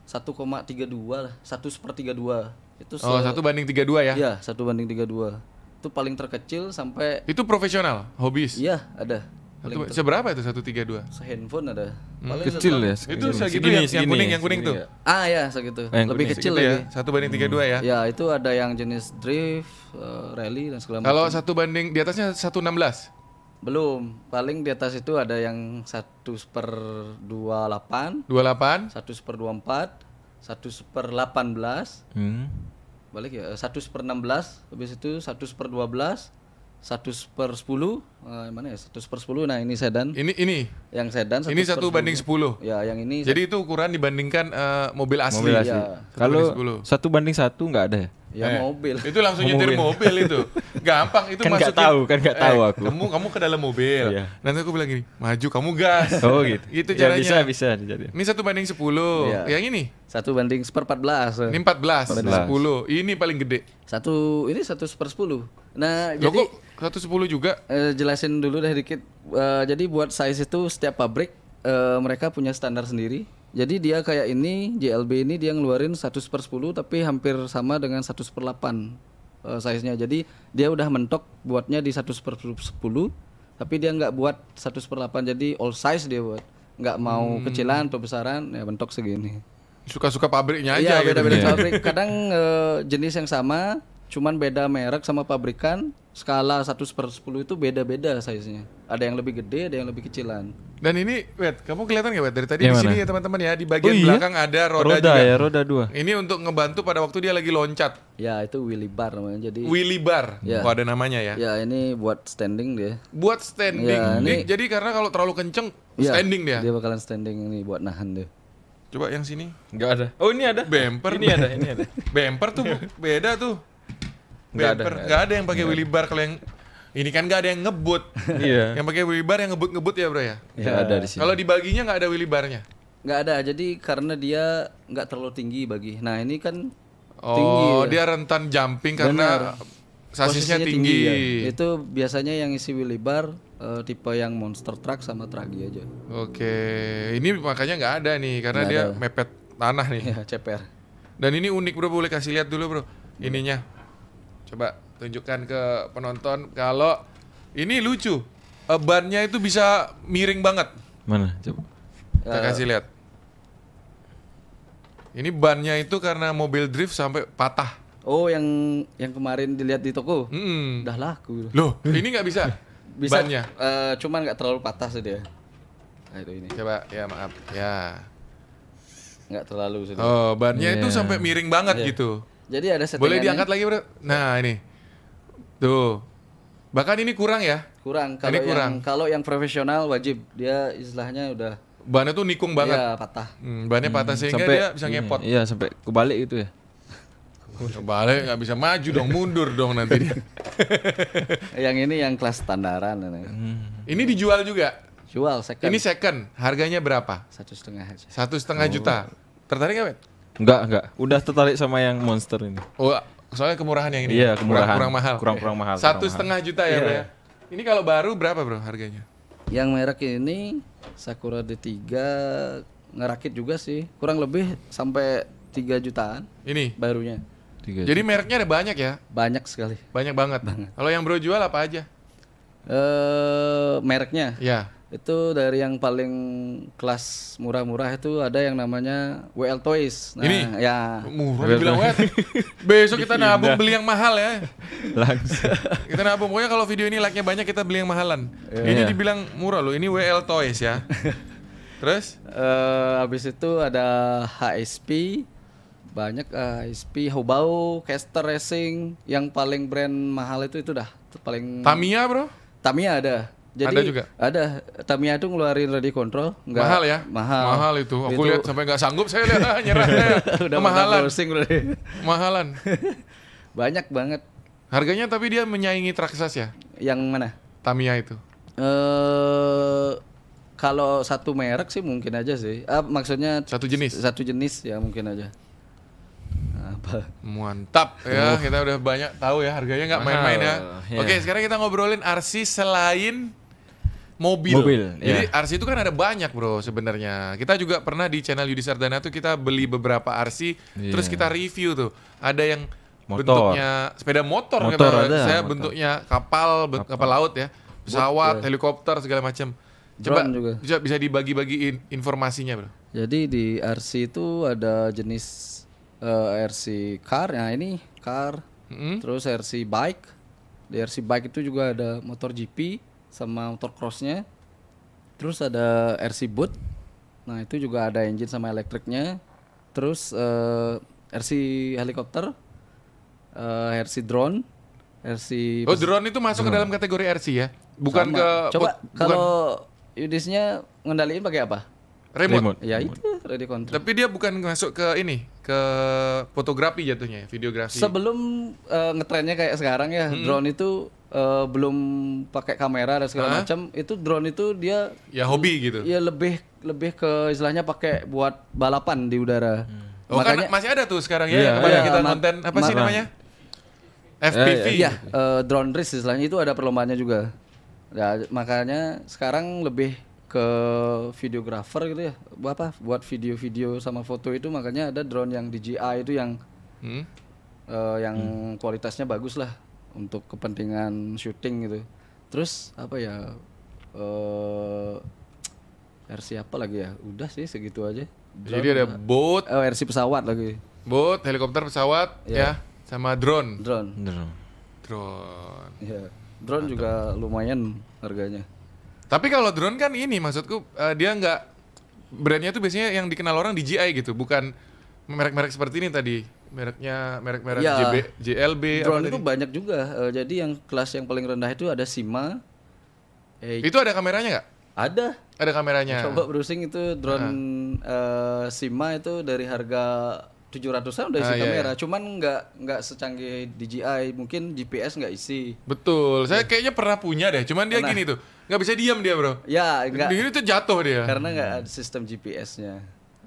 1,32 lah, 1 per 32. Itu se- Oh, satu banding 32 ya. Iya, 1 banding 32. Itu paling terkecil sampai Itu profesional, hobis. iya ada. Satu- ter- seberapa itu 132? sehandphone ada. Paling Kecil satu- ya? Itu segini. segitu Segini, yang, yang segini kuning, ya, yang kuning tuh. Ah ya segitu. Yang Lebih kuning. kecil Segitu lagi. ya, satu banding 32 ya. Ya itu ada yang jenis drift, eh, rally dan segala macam. Kalau satu banding di atasnya 116. Belum. Paling di atas itu ada yang 1 per 28, 28. 1 per 24, 1 per 18, Hmm. balik ya, 1 per 16, habis itu 1 per 12, 1 per 10, eh, mana ya, 1 per 10, nah ini sedan, Ini ini. yang sedan Ini satu banding 10. Ya, yang ini Jadi itu ukuran dibandingkan eh, mobil asli. Mobil asli. Satu Kalau banding 10. satu banding satu nggak ada ya? ya Eh, mobil. Itu langsung nyetir mobil itu. Gampang itu Kan nggak masukin. tahu, kan nggak tahu Eh, aku. Kamu kamu ke dalam mobil. Iya. Nanti aku bilang gini, "Maju kamu gas." Oh gitu. Itu Ya, caranya. bisa bisa jadi. Ini satu banding 10. Iya. Yang ini Satu banding per 14. ini 14, 14. 10. Ini paling gede. Satu ini 1 per 10. Nah, Loh jadi kok 110 juga? Eh, jelasin dulu deh dikit. Eh, jadi buat size itu setiap pabrik eh, mereka punya standar sendiri. Jadi dia kayak ini JLB ini dia ngeluarin 100 per 10 tapi hampir sama dengan 100 per 8 eh, size-nya. Jadi dia udah mentok buatnya di 100 per 10 tapi dia nggak buat 100 per 8 jadi all size dia buat. Nggak mau kecilan atau besaran ya mentok segini. Suka-suka pabriknya Iya aja gitu. beda-beda pabrik. Kadang eh, jenis yang sama, cuman beda merek sama pabrikan. Skala 100 per 10 itu beda-beda size-nya. Ada yang lebih gede, ada yang lebih kecilan. Dan ini, Wet, kamu kelihatan nggak Wet? Dari tadi Yang di sini ya teman-teman ya, di bagian Oh, iya? belakang ada roda, Roda, juga. ya, roda dua. Ini untuk ngebantu pada waktu dia lagi loncat. Ya itu wheelie bar namanya. Jadi Wheelie bar, Ya. oh, ada namanya ya. ya ini buat standing dia. Buat standing. Ya, Ini- jadi karena kalau terlalu kenceng, Ya, standing dia. Dia bakalan standing ini buat nahan dia. Coba yang sini. Enggak ada. Oh, ini ada. Bumper. Ini ada, ini ada. Bumper tuh beda tuh. Nggak ada, Nggak ada yang pakai wheelie bar kalau yang ini kan nggak ada yang ngebut. Iya. yang pakai wheelie bar yang ngebut-ngebut ya bro ya. Enggak ada di sini. Kalau dibaginya nggak ada wheelie barnya. Nggak ada. Jadi karena dia nggak terlalu tinggi bagi. Nah ini kan Oh, tinggi. ya. dia rentan jumping karena sasisnya Posisinya tinggi. ya. Itu biasanya yang isi wheelie bar eh, tipe yang monster truck sama tragi aja. Oke, ini makanya nggak ada nih karena Nggak dia ada. mepet tanah nih. Ya CPR. Dan ini unik bro, boleh kasih lihat dulu bro, ininya. Coba tunjukkan ke penonton kalau ini lucu. Eh, bannya itu bisa miring banget. Mana? Coba. Kita kasih lihat. Ini bannya itu karena mobil drift sampai patah. Oh yang yang kemarin dilihat di toko. Mm-mm. Udah laku. Loh, ini nggak bisa. Bisa. Bannya. eh, cuman nggak terlalu patah sih dia. Nah, itu ini. Coba, ya maaf. Ya. Nggak terlalu sih. Oh, bannya itu sampai miring banget Iya. gitu. Jadi ada settingannya. Boleh diangkat lagi bro? Nah ini, tuh. Bahkan ini kurang ya. Kurang. Kalau Ini kurang. yang kalau yang profesional wajib dia istilahnya udah Bannya tuh nikung banget. ya patah. Hmm, bannya patah sehingga dia bisa ini, ngepot. Iya, sampai kebalik gitu ya. Balik nggak bisa maju dong, mundur dong nanti dia. yang ini yang kelas standaran ini. Ini dijual juga. Jual second Ini second, harganya berapa? satu setengah aja. Satu setengah juta. Tertarik nggak? Enggak, enggak. Udah tertarik sama yang monster ini. Oh, soalnya kemurahan yang ini. Iya, Kurang, kemurahan. kurang mahal. Kurang-kurang mahal, Satu kurang setengah juta ya, bro ya. Ini kalau baru berapa, bro, harganya? Yang merek ini Sakura D3 ngerakit juga sih. Kurang lebih sampai 3 jutaan Ini. barunya. Tiga. Jadi mereknya ada banyak ya, Banyak sekali. banyak banget. Kalau yang bro jual apa aja? Eh mereknya Ya. Itu dari yang paling kelas murah-murah itu ada yang namanya WL Toys. Nah, Ini? ya Murah dibilang wet. Besok kita nabung beli yang mahal ya. langsung. Kita nabung pokoknya kalau video ini like-nya banyak kita beli yang mahalan. Ini dibilang murah loh. Ini WL Toys ya. Terus eh habis itu ada HSP banyak eh, HSP Hobao, Caster Racing yang paling brand mahal itu itu dah itu paling Tamiya, Bro. Tamiya ada. Jadi Ada juga? Ada. Tamiya itu ngeluarin ready control, nggak mahal ya? Mahal. Mahal itu. Aku lihat sampai nggak sanggup saya lihat ah, nyerah saya. udah berarti. Mahalan. Banyak banget. Harganya tapi dia menyaingi Traxxas ya. Yang mana? Tamiya itu. Eh kalau satu merek sih mungkin aja sih. Ah, maksudnya Satu jenis. Satu jenis ya mungkin aja. Apa? Mantap ya, kita udah banyak tahu ya harganya nggak main-main ya. ya. Oke, sekarang kita ngobrolin RC selain mobil. Mobil, Jadi ya. RC itu kan ada banyak bro sebenarnya. Kita juga pernah di channel Yudi Sardana tuh kita beli beberapa RC, terus kita review tuh. Ada yang Motor. bentuknya sepeda motor, Motor ada, saya motor. bentuknya kapal, ben- kapal laut ya, pesawat, helikopter segala macam. Coba Drone juga. bisa, bisa dibagi-bagi in- informasinya bro. Jadi di RC itu ada jenis eh, RC car, nah ini car, Mm-mm. terus RC bike. Di RC bike itu juga ada motor GP sama motor crossnya. Terus ada RC boot. Nah itu juga ada engine sama elektriknya. Terus eh, RC helikopter, eh, RC drone, RC. Oh drone itu masuk ke dalam kategori RC ya, bukan sama. ke Coba bukan kalau Yudisnya ngendaliin pakai apa? remote. Remote. Ya itu ready control. Tapi dia bukan masuk ke ini, ke fotografi jatuhnya, ya, videografi. Sebelum eh, ngetrennya kayak sekarang ya, drone itu eh, belum pakai kamera dan segala macam. Itu drone itu dia ya hobi gitu. ya lebih lebih ke istilahnya pakai buat balapan di udara. Oh Makanya kan masih ada tuh sekarang ya, Iya, yang kemarin iya, kita ma- konten apa sih ma- namanya? FPV. Iya, eh, drone race istilahnya itu ada perlombaannya juga. Ya, makanya sekarang lebih ke videographer gitu ya. Buat Apa? Buat video-video sama foto itu makanya ada drone yang DJI itu yang Hmm? eh, yang kualitasnya bagus lah untuk kepentingan syuting gitu. Terus apa ya? eh RC apa lagi ya? Udah sih segitu aja. Jadi ada boat, Oh, RC pesawat lagi. boat, helikopter, pesawat, ya, sama drone. Drone. Bener. Drone. Ya. Drone juga lumayan harganya. Tapi kalau drone kan ini maksudku eh, dia nggak brandnya tuh biasanya yang dikenal orang DJI gitu, bukan merek-merek seperti ini tadi. Mereknya merek-merek Ya. JB, JLB Drone itu tadi? banyak juga. Eh, jadi yang kelas yang paling rendah itu ada Sima. Eh, Itu ada kameranya nggak? ada. Ada kameranya. Coba browsing itu drone eh, Sima itu dari harga 700-an udah isi Ah, iya, kamera. Cuman nggak nggak secanggih DJI, mungkin GPS nggak isi. Betul. Saya kayaknya pernah punya deh. Cuman dia gini tuh, nggak bisa diam dia bro. Ya, nggak Di sini tuh jatuh dia. karena nggak ada sistem GPS-nya.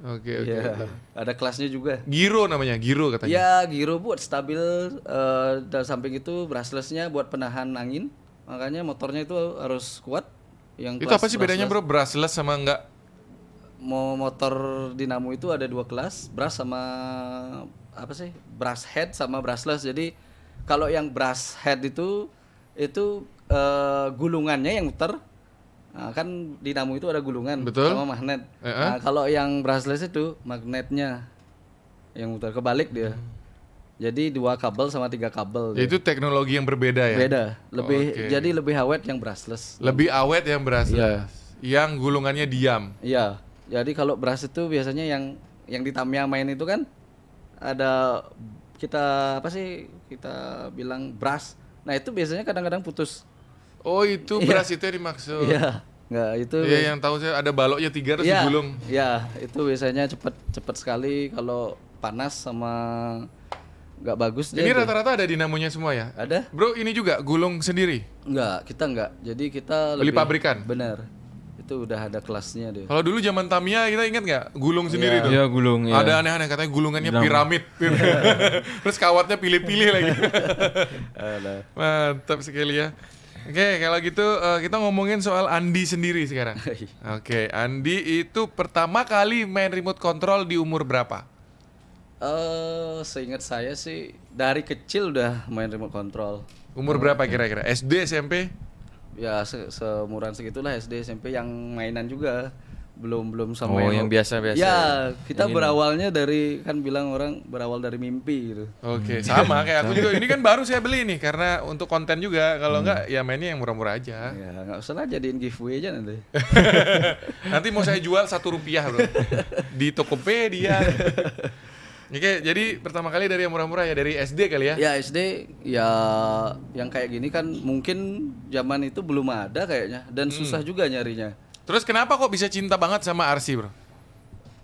Oke oke. Iya. Ada kelasnya juga. Giro namanya, Giro katanya. Ya, giro buat stabil eh, dan samping itu brushless-nya buat penahan angin. Makanya motornya itu harus kuat. Yang Itu apa sih bedanya bro? Brushless sama enggak? Mau motor dinamo itu ada dua kelas, brush sama apa sih? Brush head sama brushless. Jadi kalau yang brush head itu itu eh, gulungannya yang muter. Nah, kan dinamo itu ada gulungan Betul. sama magnet. Eh, eh. Nah, kalau yang brushless itu magnetnya yang muter kebalik dia. Jadi dua kabel sama tiga kabel. Ya, itu teknologi yang berbeda ya. Beda, lebih Oke. jadi lebih awet yang brushless. Lebih awet yang brushless. Iya. Yang gulungannya diam. Iya. Jadi kalau brush itu biasanya yang yang di Tamiya main itu kan ada kita apa sih kita bilang brush. Nah itu biasanya kadang-kadang putus. Oh itu brush itu yang dimaksud. Iya. Nggak itu. Iya yang tahu saya ada baloknya tiga terus Iya. digulung. Iya, itu biasanya cepet cepet sekali kalau panas sama nggak bagus. Ini rata-rata ada dinamonya semua ya? ada? Bro ini juga gulung sendiri. Enggak, kita enggak. Jadi kita Beli lebih- pabrikan? Bener. Itu udah ada kelasnya dia. Kalau dulu zaman Tamiya kita ingat nggak gulung sendiri tuh? Iya gulung ya. Ada aneh-aneh katanya gulungannya piramid. Terus kawatnya pilih-pilih lagi. Ada. Mantap sekali ya. Oke, kalau gitu eh, kita ngomongin soal Andi sendiri sekarang. Oke, Andi itu pertama kali main remote control di umur berapa? Eh, seingat saya sih dari kecil udah main remote control. Umur berapa kira-kira? SD, SMP? Ya se seumuran segitulah SD SMP yang mainan juga. Belum belum sama Oh, yang biasa-biasa. Ya, kita berawalnya dari kan bilang orang berawal dari mimpi gitu. Oke, sama kayak aku juga. Ini kan baru saya beli nih karena untuk konten juga. Kalau enggak ya mainnya yang murah-murah aja. Ya, nggak usah lah jadiin giveaway aja nanti. Nanti mau saya jual satu rupiah bro di Tokopedia. Oke, jadi pertama kali dari yang murah-murah ya dari SD kali ya? Ya SD ya yang kayak gini kan mungkin zaman itu belum ada kayaknya dan susah juga nyarinya. Terus kenapa kok bisa cinta banget sama RC bro?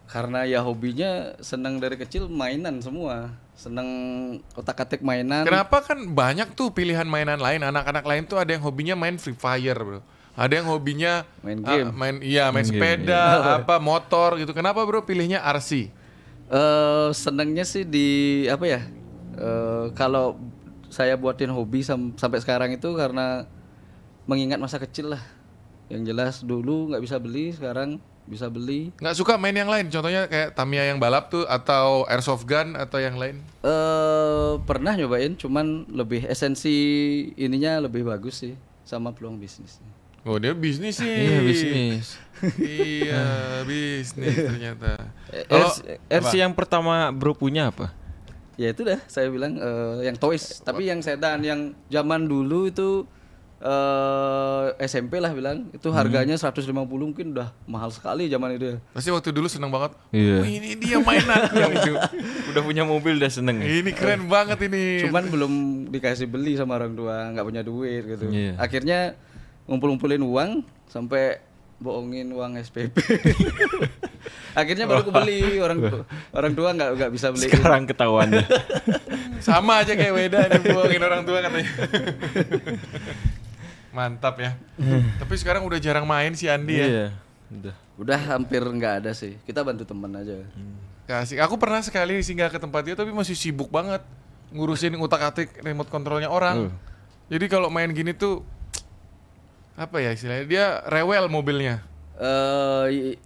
Karena ya hobinya senang dari kecil mainan semua. Senang otak-atik mainan. Kenapa kan banyak tuh pilihan mainan lain. Anak-anak lain tuh ada yang hobinya main Free Fire bro. Ada yang hobinya Main ah, game. main iya main sepeda, apa motor gitu. Kenapa bro pilihnya RC? Eh senangnya sih di apa ya? eh kalau saya buatin hobi sam- sampai sekarang itu karena mengingat masa kecil lah. Yang jelas dulu nggak bisa beli, sekarang bisa beli. Nggak suka main yang lain? Contohnya kayak Tamiya yang balap tuh atau airsoft gun atau yang lain? eh pernah nyobain, cuman lebih esensi ininya lebih bagus sih sama peluang bisnis. Oh dia bisnis sih. Iya bisnis. iya bisnis ternyata. Eh, Kalau RC, RC yang pertama bro punya apa? Ya itu dah saya bilang eh, yang toys, tapi yang sedan yang zaman dulu itu eh SMP lah bilang itu harganya 150 mungkin udah mahal sekali zaman itu ya. pasti waktu dulu seneng banget. Iya. "Oh, ini dia mainanku gitu. Udah punya mobil udah seneng ya? Ini keren banget ini. Cuman belum dikasih beli sama orang tua, nggak punya duit gitu. Iya. Akhirnya ngumpul-ngumpulin uang sampai bohongin uang SPP. Akhirnya baru kebeli orang tu- orang tua nggak nggak bisa beli. Sekarang ketahuan. Sama aja kayak Weda nih buangin orang tua katanya. Mantap ya. Tapi sekarang udah jarang main si Andi ya. Iya. Udah. Udah hampir nggak ada sih. Kita bantu teman aja. Kasih. Aku pernah sekali singgah ke tempat dia tapi masih sibuk banget ngurusin utak-atik remote controlnya orang. Jadi kalau main gini tuh apa ya istilahnya dia rewel mobilnya. Eh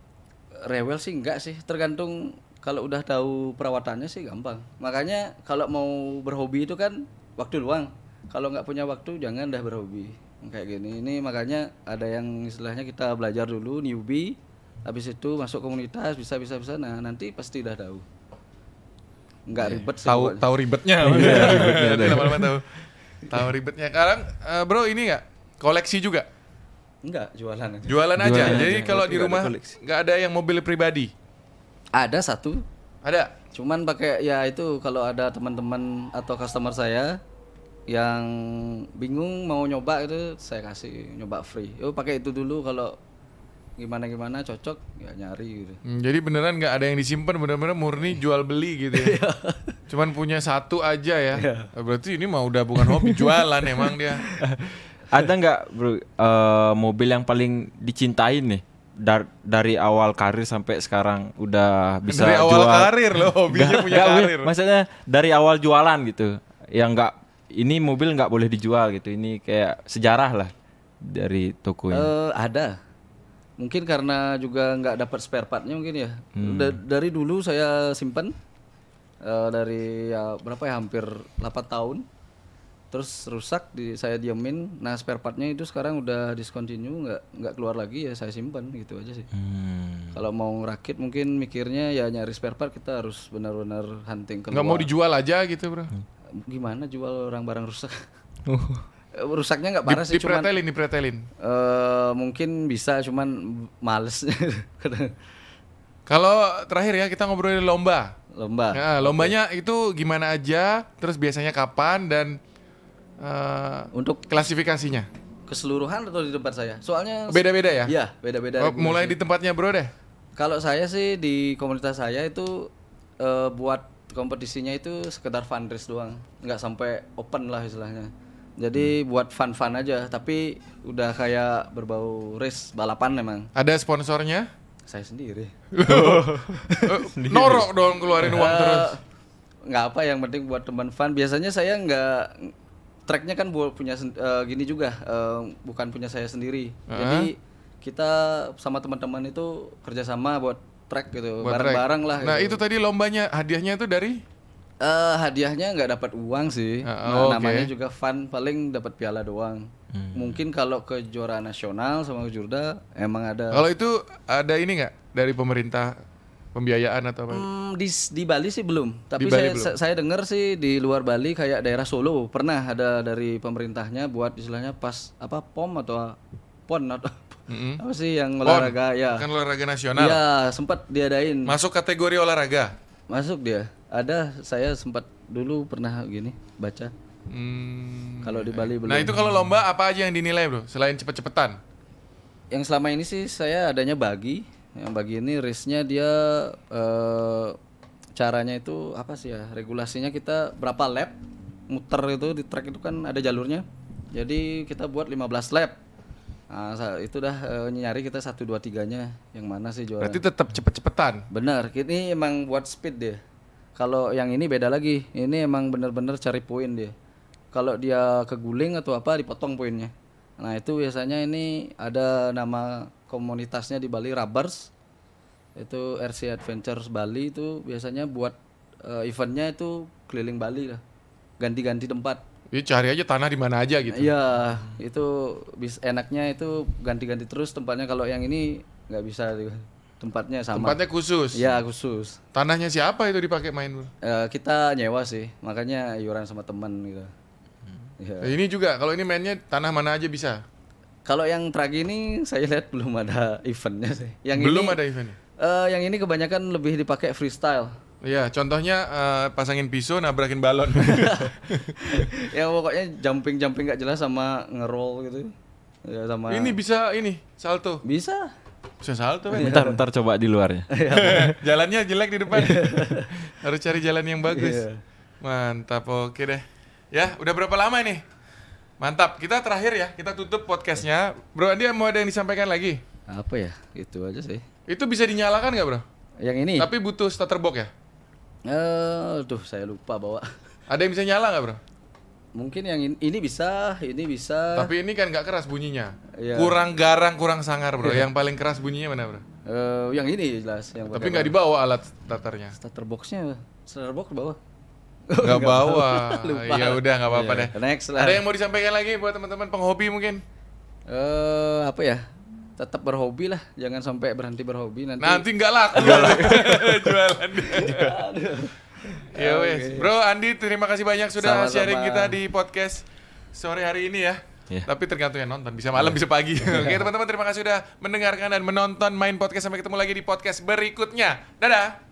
rewel sih enggak sih, tergantung kalau udah tahu perawatannya sih gampang. Makanya kalau mau berhobi itu kan waktu luang. Kalau nggak punya waktu jangan dah berhobi kayak gini. Ini makanya ada yang istilahnya kita belajar dulu newbie, habis itu masuk komunitas bisa bisa bisa. Nah nanti pasti udah tahu. Nggak ribet sih. tahu tahu ribetnya. Lama-lama tahu tahu ribetnya. Sekarang eh, bro ini nggak? Koleksi juga? Enggak jualan aja. jualan aja. Jualan jadi aja. kalau di Nggak ada rumah nggak ada yang mobil pribadi? Ada satu. Ada? Cuman pakai ya itu kalau ada teman-teman atau customer saya yang bingung mau nyoba itu saya kasih nyoba free. Yo pakai itu dulu kalau gimana gimana cocok ya nyari gitu. Hmm, jadi beneran nggak ada yang disimpan bener-bener murni jual beli gitu ya cuman punya satu aja ya berarti ini mah udah bukan hobi jualan emang dia Ada nggak bro eh, mobil yang paling dicintain nih Dar- dari awal karir sampai sekarang udah bisa dari awal jual? karir loh hobinya Nggak- punya Wi. karir Maksudnya dari awal jualan gitu. Yang nggak ini mobil nggak boleh dijual gitu. Ini kayak sejarah lah dari toko ini. Eh, ada. Mungkin karena juga nggak dapat spare partnya mungkin ya. Da- dari dulu saya simpan eh, dari ya berapa ya hampir 8 tahun. Terus rusak di saya diamin. Nah spare partnya itu sekarang udah discontinue nggak nggak keluar lagi ya saya simpan gitu aja sih. Hmm. Kalau mau ngerakit mungkin mikirnya ya nyari spare part kita harus benar-benar hunting keluar. nggak mau dijual aja gitu bro Gimana jual orang barang rusak? Eh, Rusaknya nggak Di, parah sih cuman dipretelin dipretelin eh mungkin bisa cuman males kalau terakhir ya kita ngobrolin lomba lomba. Ya, lombanya itu gimana aja terus biasanya kapan dan eh, Untuk klasifikasinya keseluruhan atau di tempat saya? Soalnya beda-beda ya Iya, beda-beda. Oh, mulai di tempatnya bro deh Kalau saya sih di komunitas saya itu eh, buat kompetisinya itu sekedar fun race doang, nggak sampai open lah istilahnya. Jadi buat fun-fun aja, tapi udah kayak berbau race balapan memang. ada sponsornya? Saya sendiri. Eh, norok dong keluarin uang Eh, terus. nggak apa yang penting buat teman fun biasanya saya nggak tracknya kan buat punya eh, gini juga eh, bukan punya saya sendiri. Jadi kita sama teman-teman itu kerjasama buat track gitu Buat bareng-bareng lah nah gitu. itu tadi lombanya hadiahnya itu dari? Eh, hadiahnya nggak dapat uang sih. Ah, Nah, oke. namanya juga fun paling dapat piala doang. Mungkin kalau kejuaraan nasional sama Jurda emang ada. Kalau itu ada ini nggak? Dari pemerintah pembiayaan atau apa? Hmm, di di Bali sih belum. Tapi Di Bali saya belum. sa- saya dengar sih di luar Bali kayak daerah Solo. Pernah ada dari pemerintahnya buat istilahnya pas apa pom atau pon atau Mm-mm. apa sih yang PON, olahraga ya. kan olahraga nasional Iya, sempat diadain. masuk kategori olahraga Masuk dia. Ada saya sempat dulu pernah gini baca. Hmm. Kalau di Bali belum. Nah itu kalau lomba apa aja yang dinilai bro? Selain cepet-cepetan? Yang selama ini sih saya adanya bagi. Yang bagi ini race-nya dia eh, caranya itu apa sih ya? Regulasinya kita berapa lap muter itu di track itu kan ada jalurnya. Jadi kita buat 15 lap. Nah, itu dah eh, nyari kita 1 2 3-nya yang mana sih juara. Berarti tetap cepet-cepetan. Benar, ini emang buat speed dia. Kalau yang ini beda lagi. Ini emang bener-bener cari poin dia. Kalau dia keguling atau apa dipotong poinnya. Nah itu biasanya ini ada nama komunitasnya di Bali Rubbers. Itu RC Adventures Bali itu biasanya buat eh, eventnya itu keliling Bali lah. Ganti-ganti tempat. Ya cari aja tanah di mana aja gitu. Iya, itu bis enaknya itu ganti-ganti terus tempatnya. Kalau yang ini nggak bisa tempatnya sama. Tempatnya khusus. Iya khusus. Tanahnya siapa itu dipakai main? Eh, kita nyewa sih, makanya iuran sama teman gitu. Iya. Nah, ini juga kalau ini mainnya tanah mana aja bisa. Kalau yang tragi ini saya lihat belum ada eventnya sih. Yang Belum ini, ada event. eh, yang ini kebanyakan lebih dipakai freestyle. Iya, contohnya eh, pasangin pisau nabrakin balon. ya pokoknya jumping jumping nggak jelas sama ngeroll gitu. Ya sama. ini bisa ini salto. bisa. Bisa salto kan? Bentar, bentar coba di luarnya. Jalannya jelek di depan. Harus cari jalan yang bagus. Iya. Mantap, oke deh. Ya, udah berapa lama ini? Mantap. Kita terakhir ya, kita tutup podcastnya. Bro Andi mau ada yang disampaikan lagi? Apa ya? Itu aja sih. Itu bisa dinyalakan nggak bro? Yang ini. Tapi butuh starter box ya? Eh, duh saya lupa bawa. Ada yang bisa nyala nggak bro? mungkin yang in- ini bisa, ini bisa. Tapi ini kan nggak keras bunyinya. Iya. Kurang garang, kurang sangar, Bro. Yang paling keras bunyinya mana, Bro? Eh, yang ini jelas, yang Tapi nggak dibawa alat starternya. starter boxnya, starter box bawah. Nggak bawa. Ya udah nggak apa-apa Iya, deh. next lah. Ada yang mau disampaikan lagi buat teman-teman penghobi mungkin? Eh, apa ya? Tetap berhobi lah, jangan sampai berhenti berhobi nanti. Nanti nggak laku jualan. ya wes, Bro Andi terima kasih banyak sudah Sama-sama. sharing kita di podcast sore hari ini ya. Iya. Tapi tergantung yang nonton, bisa malam bisa pagi. Oke teman-teman terima kasih sudah mendengarkan dan menonton main podcast sampai ketemu lagi di podcast berikutnya. Dadah.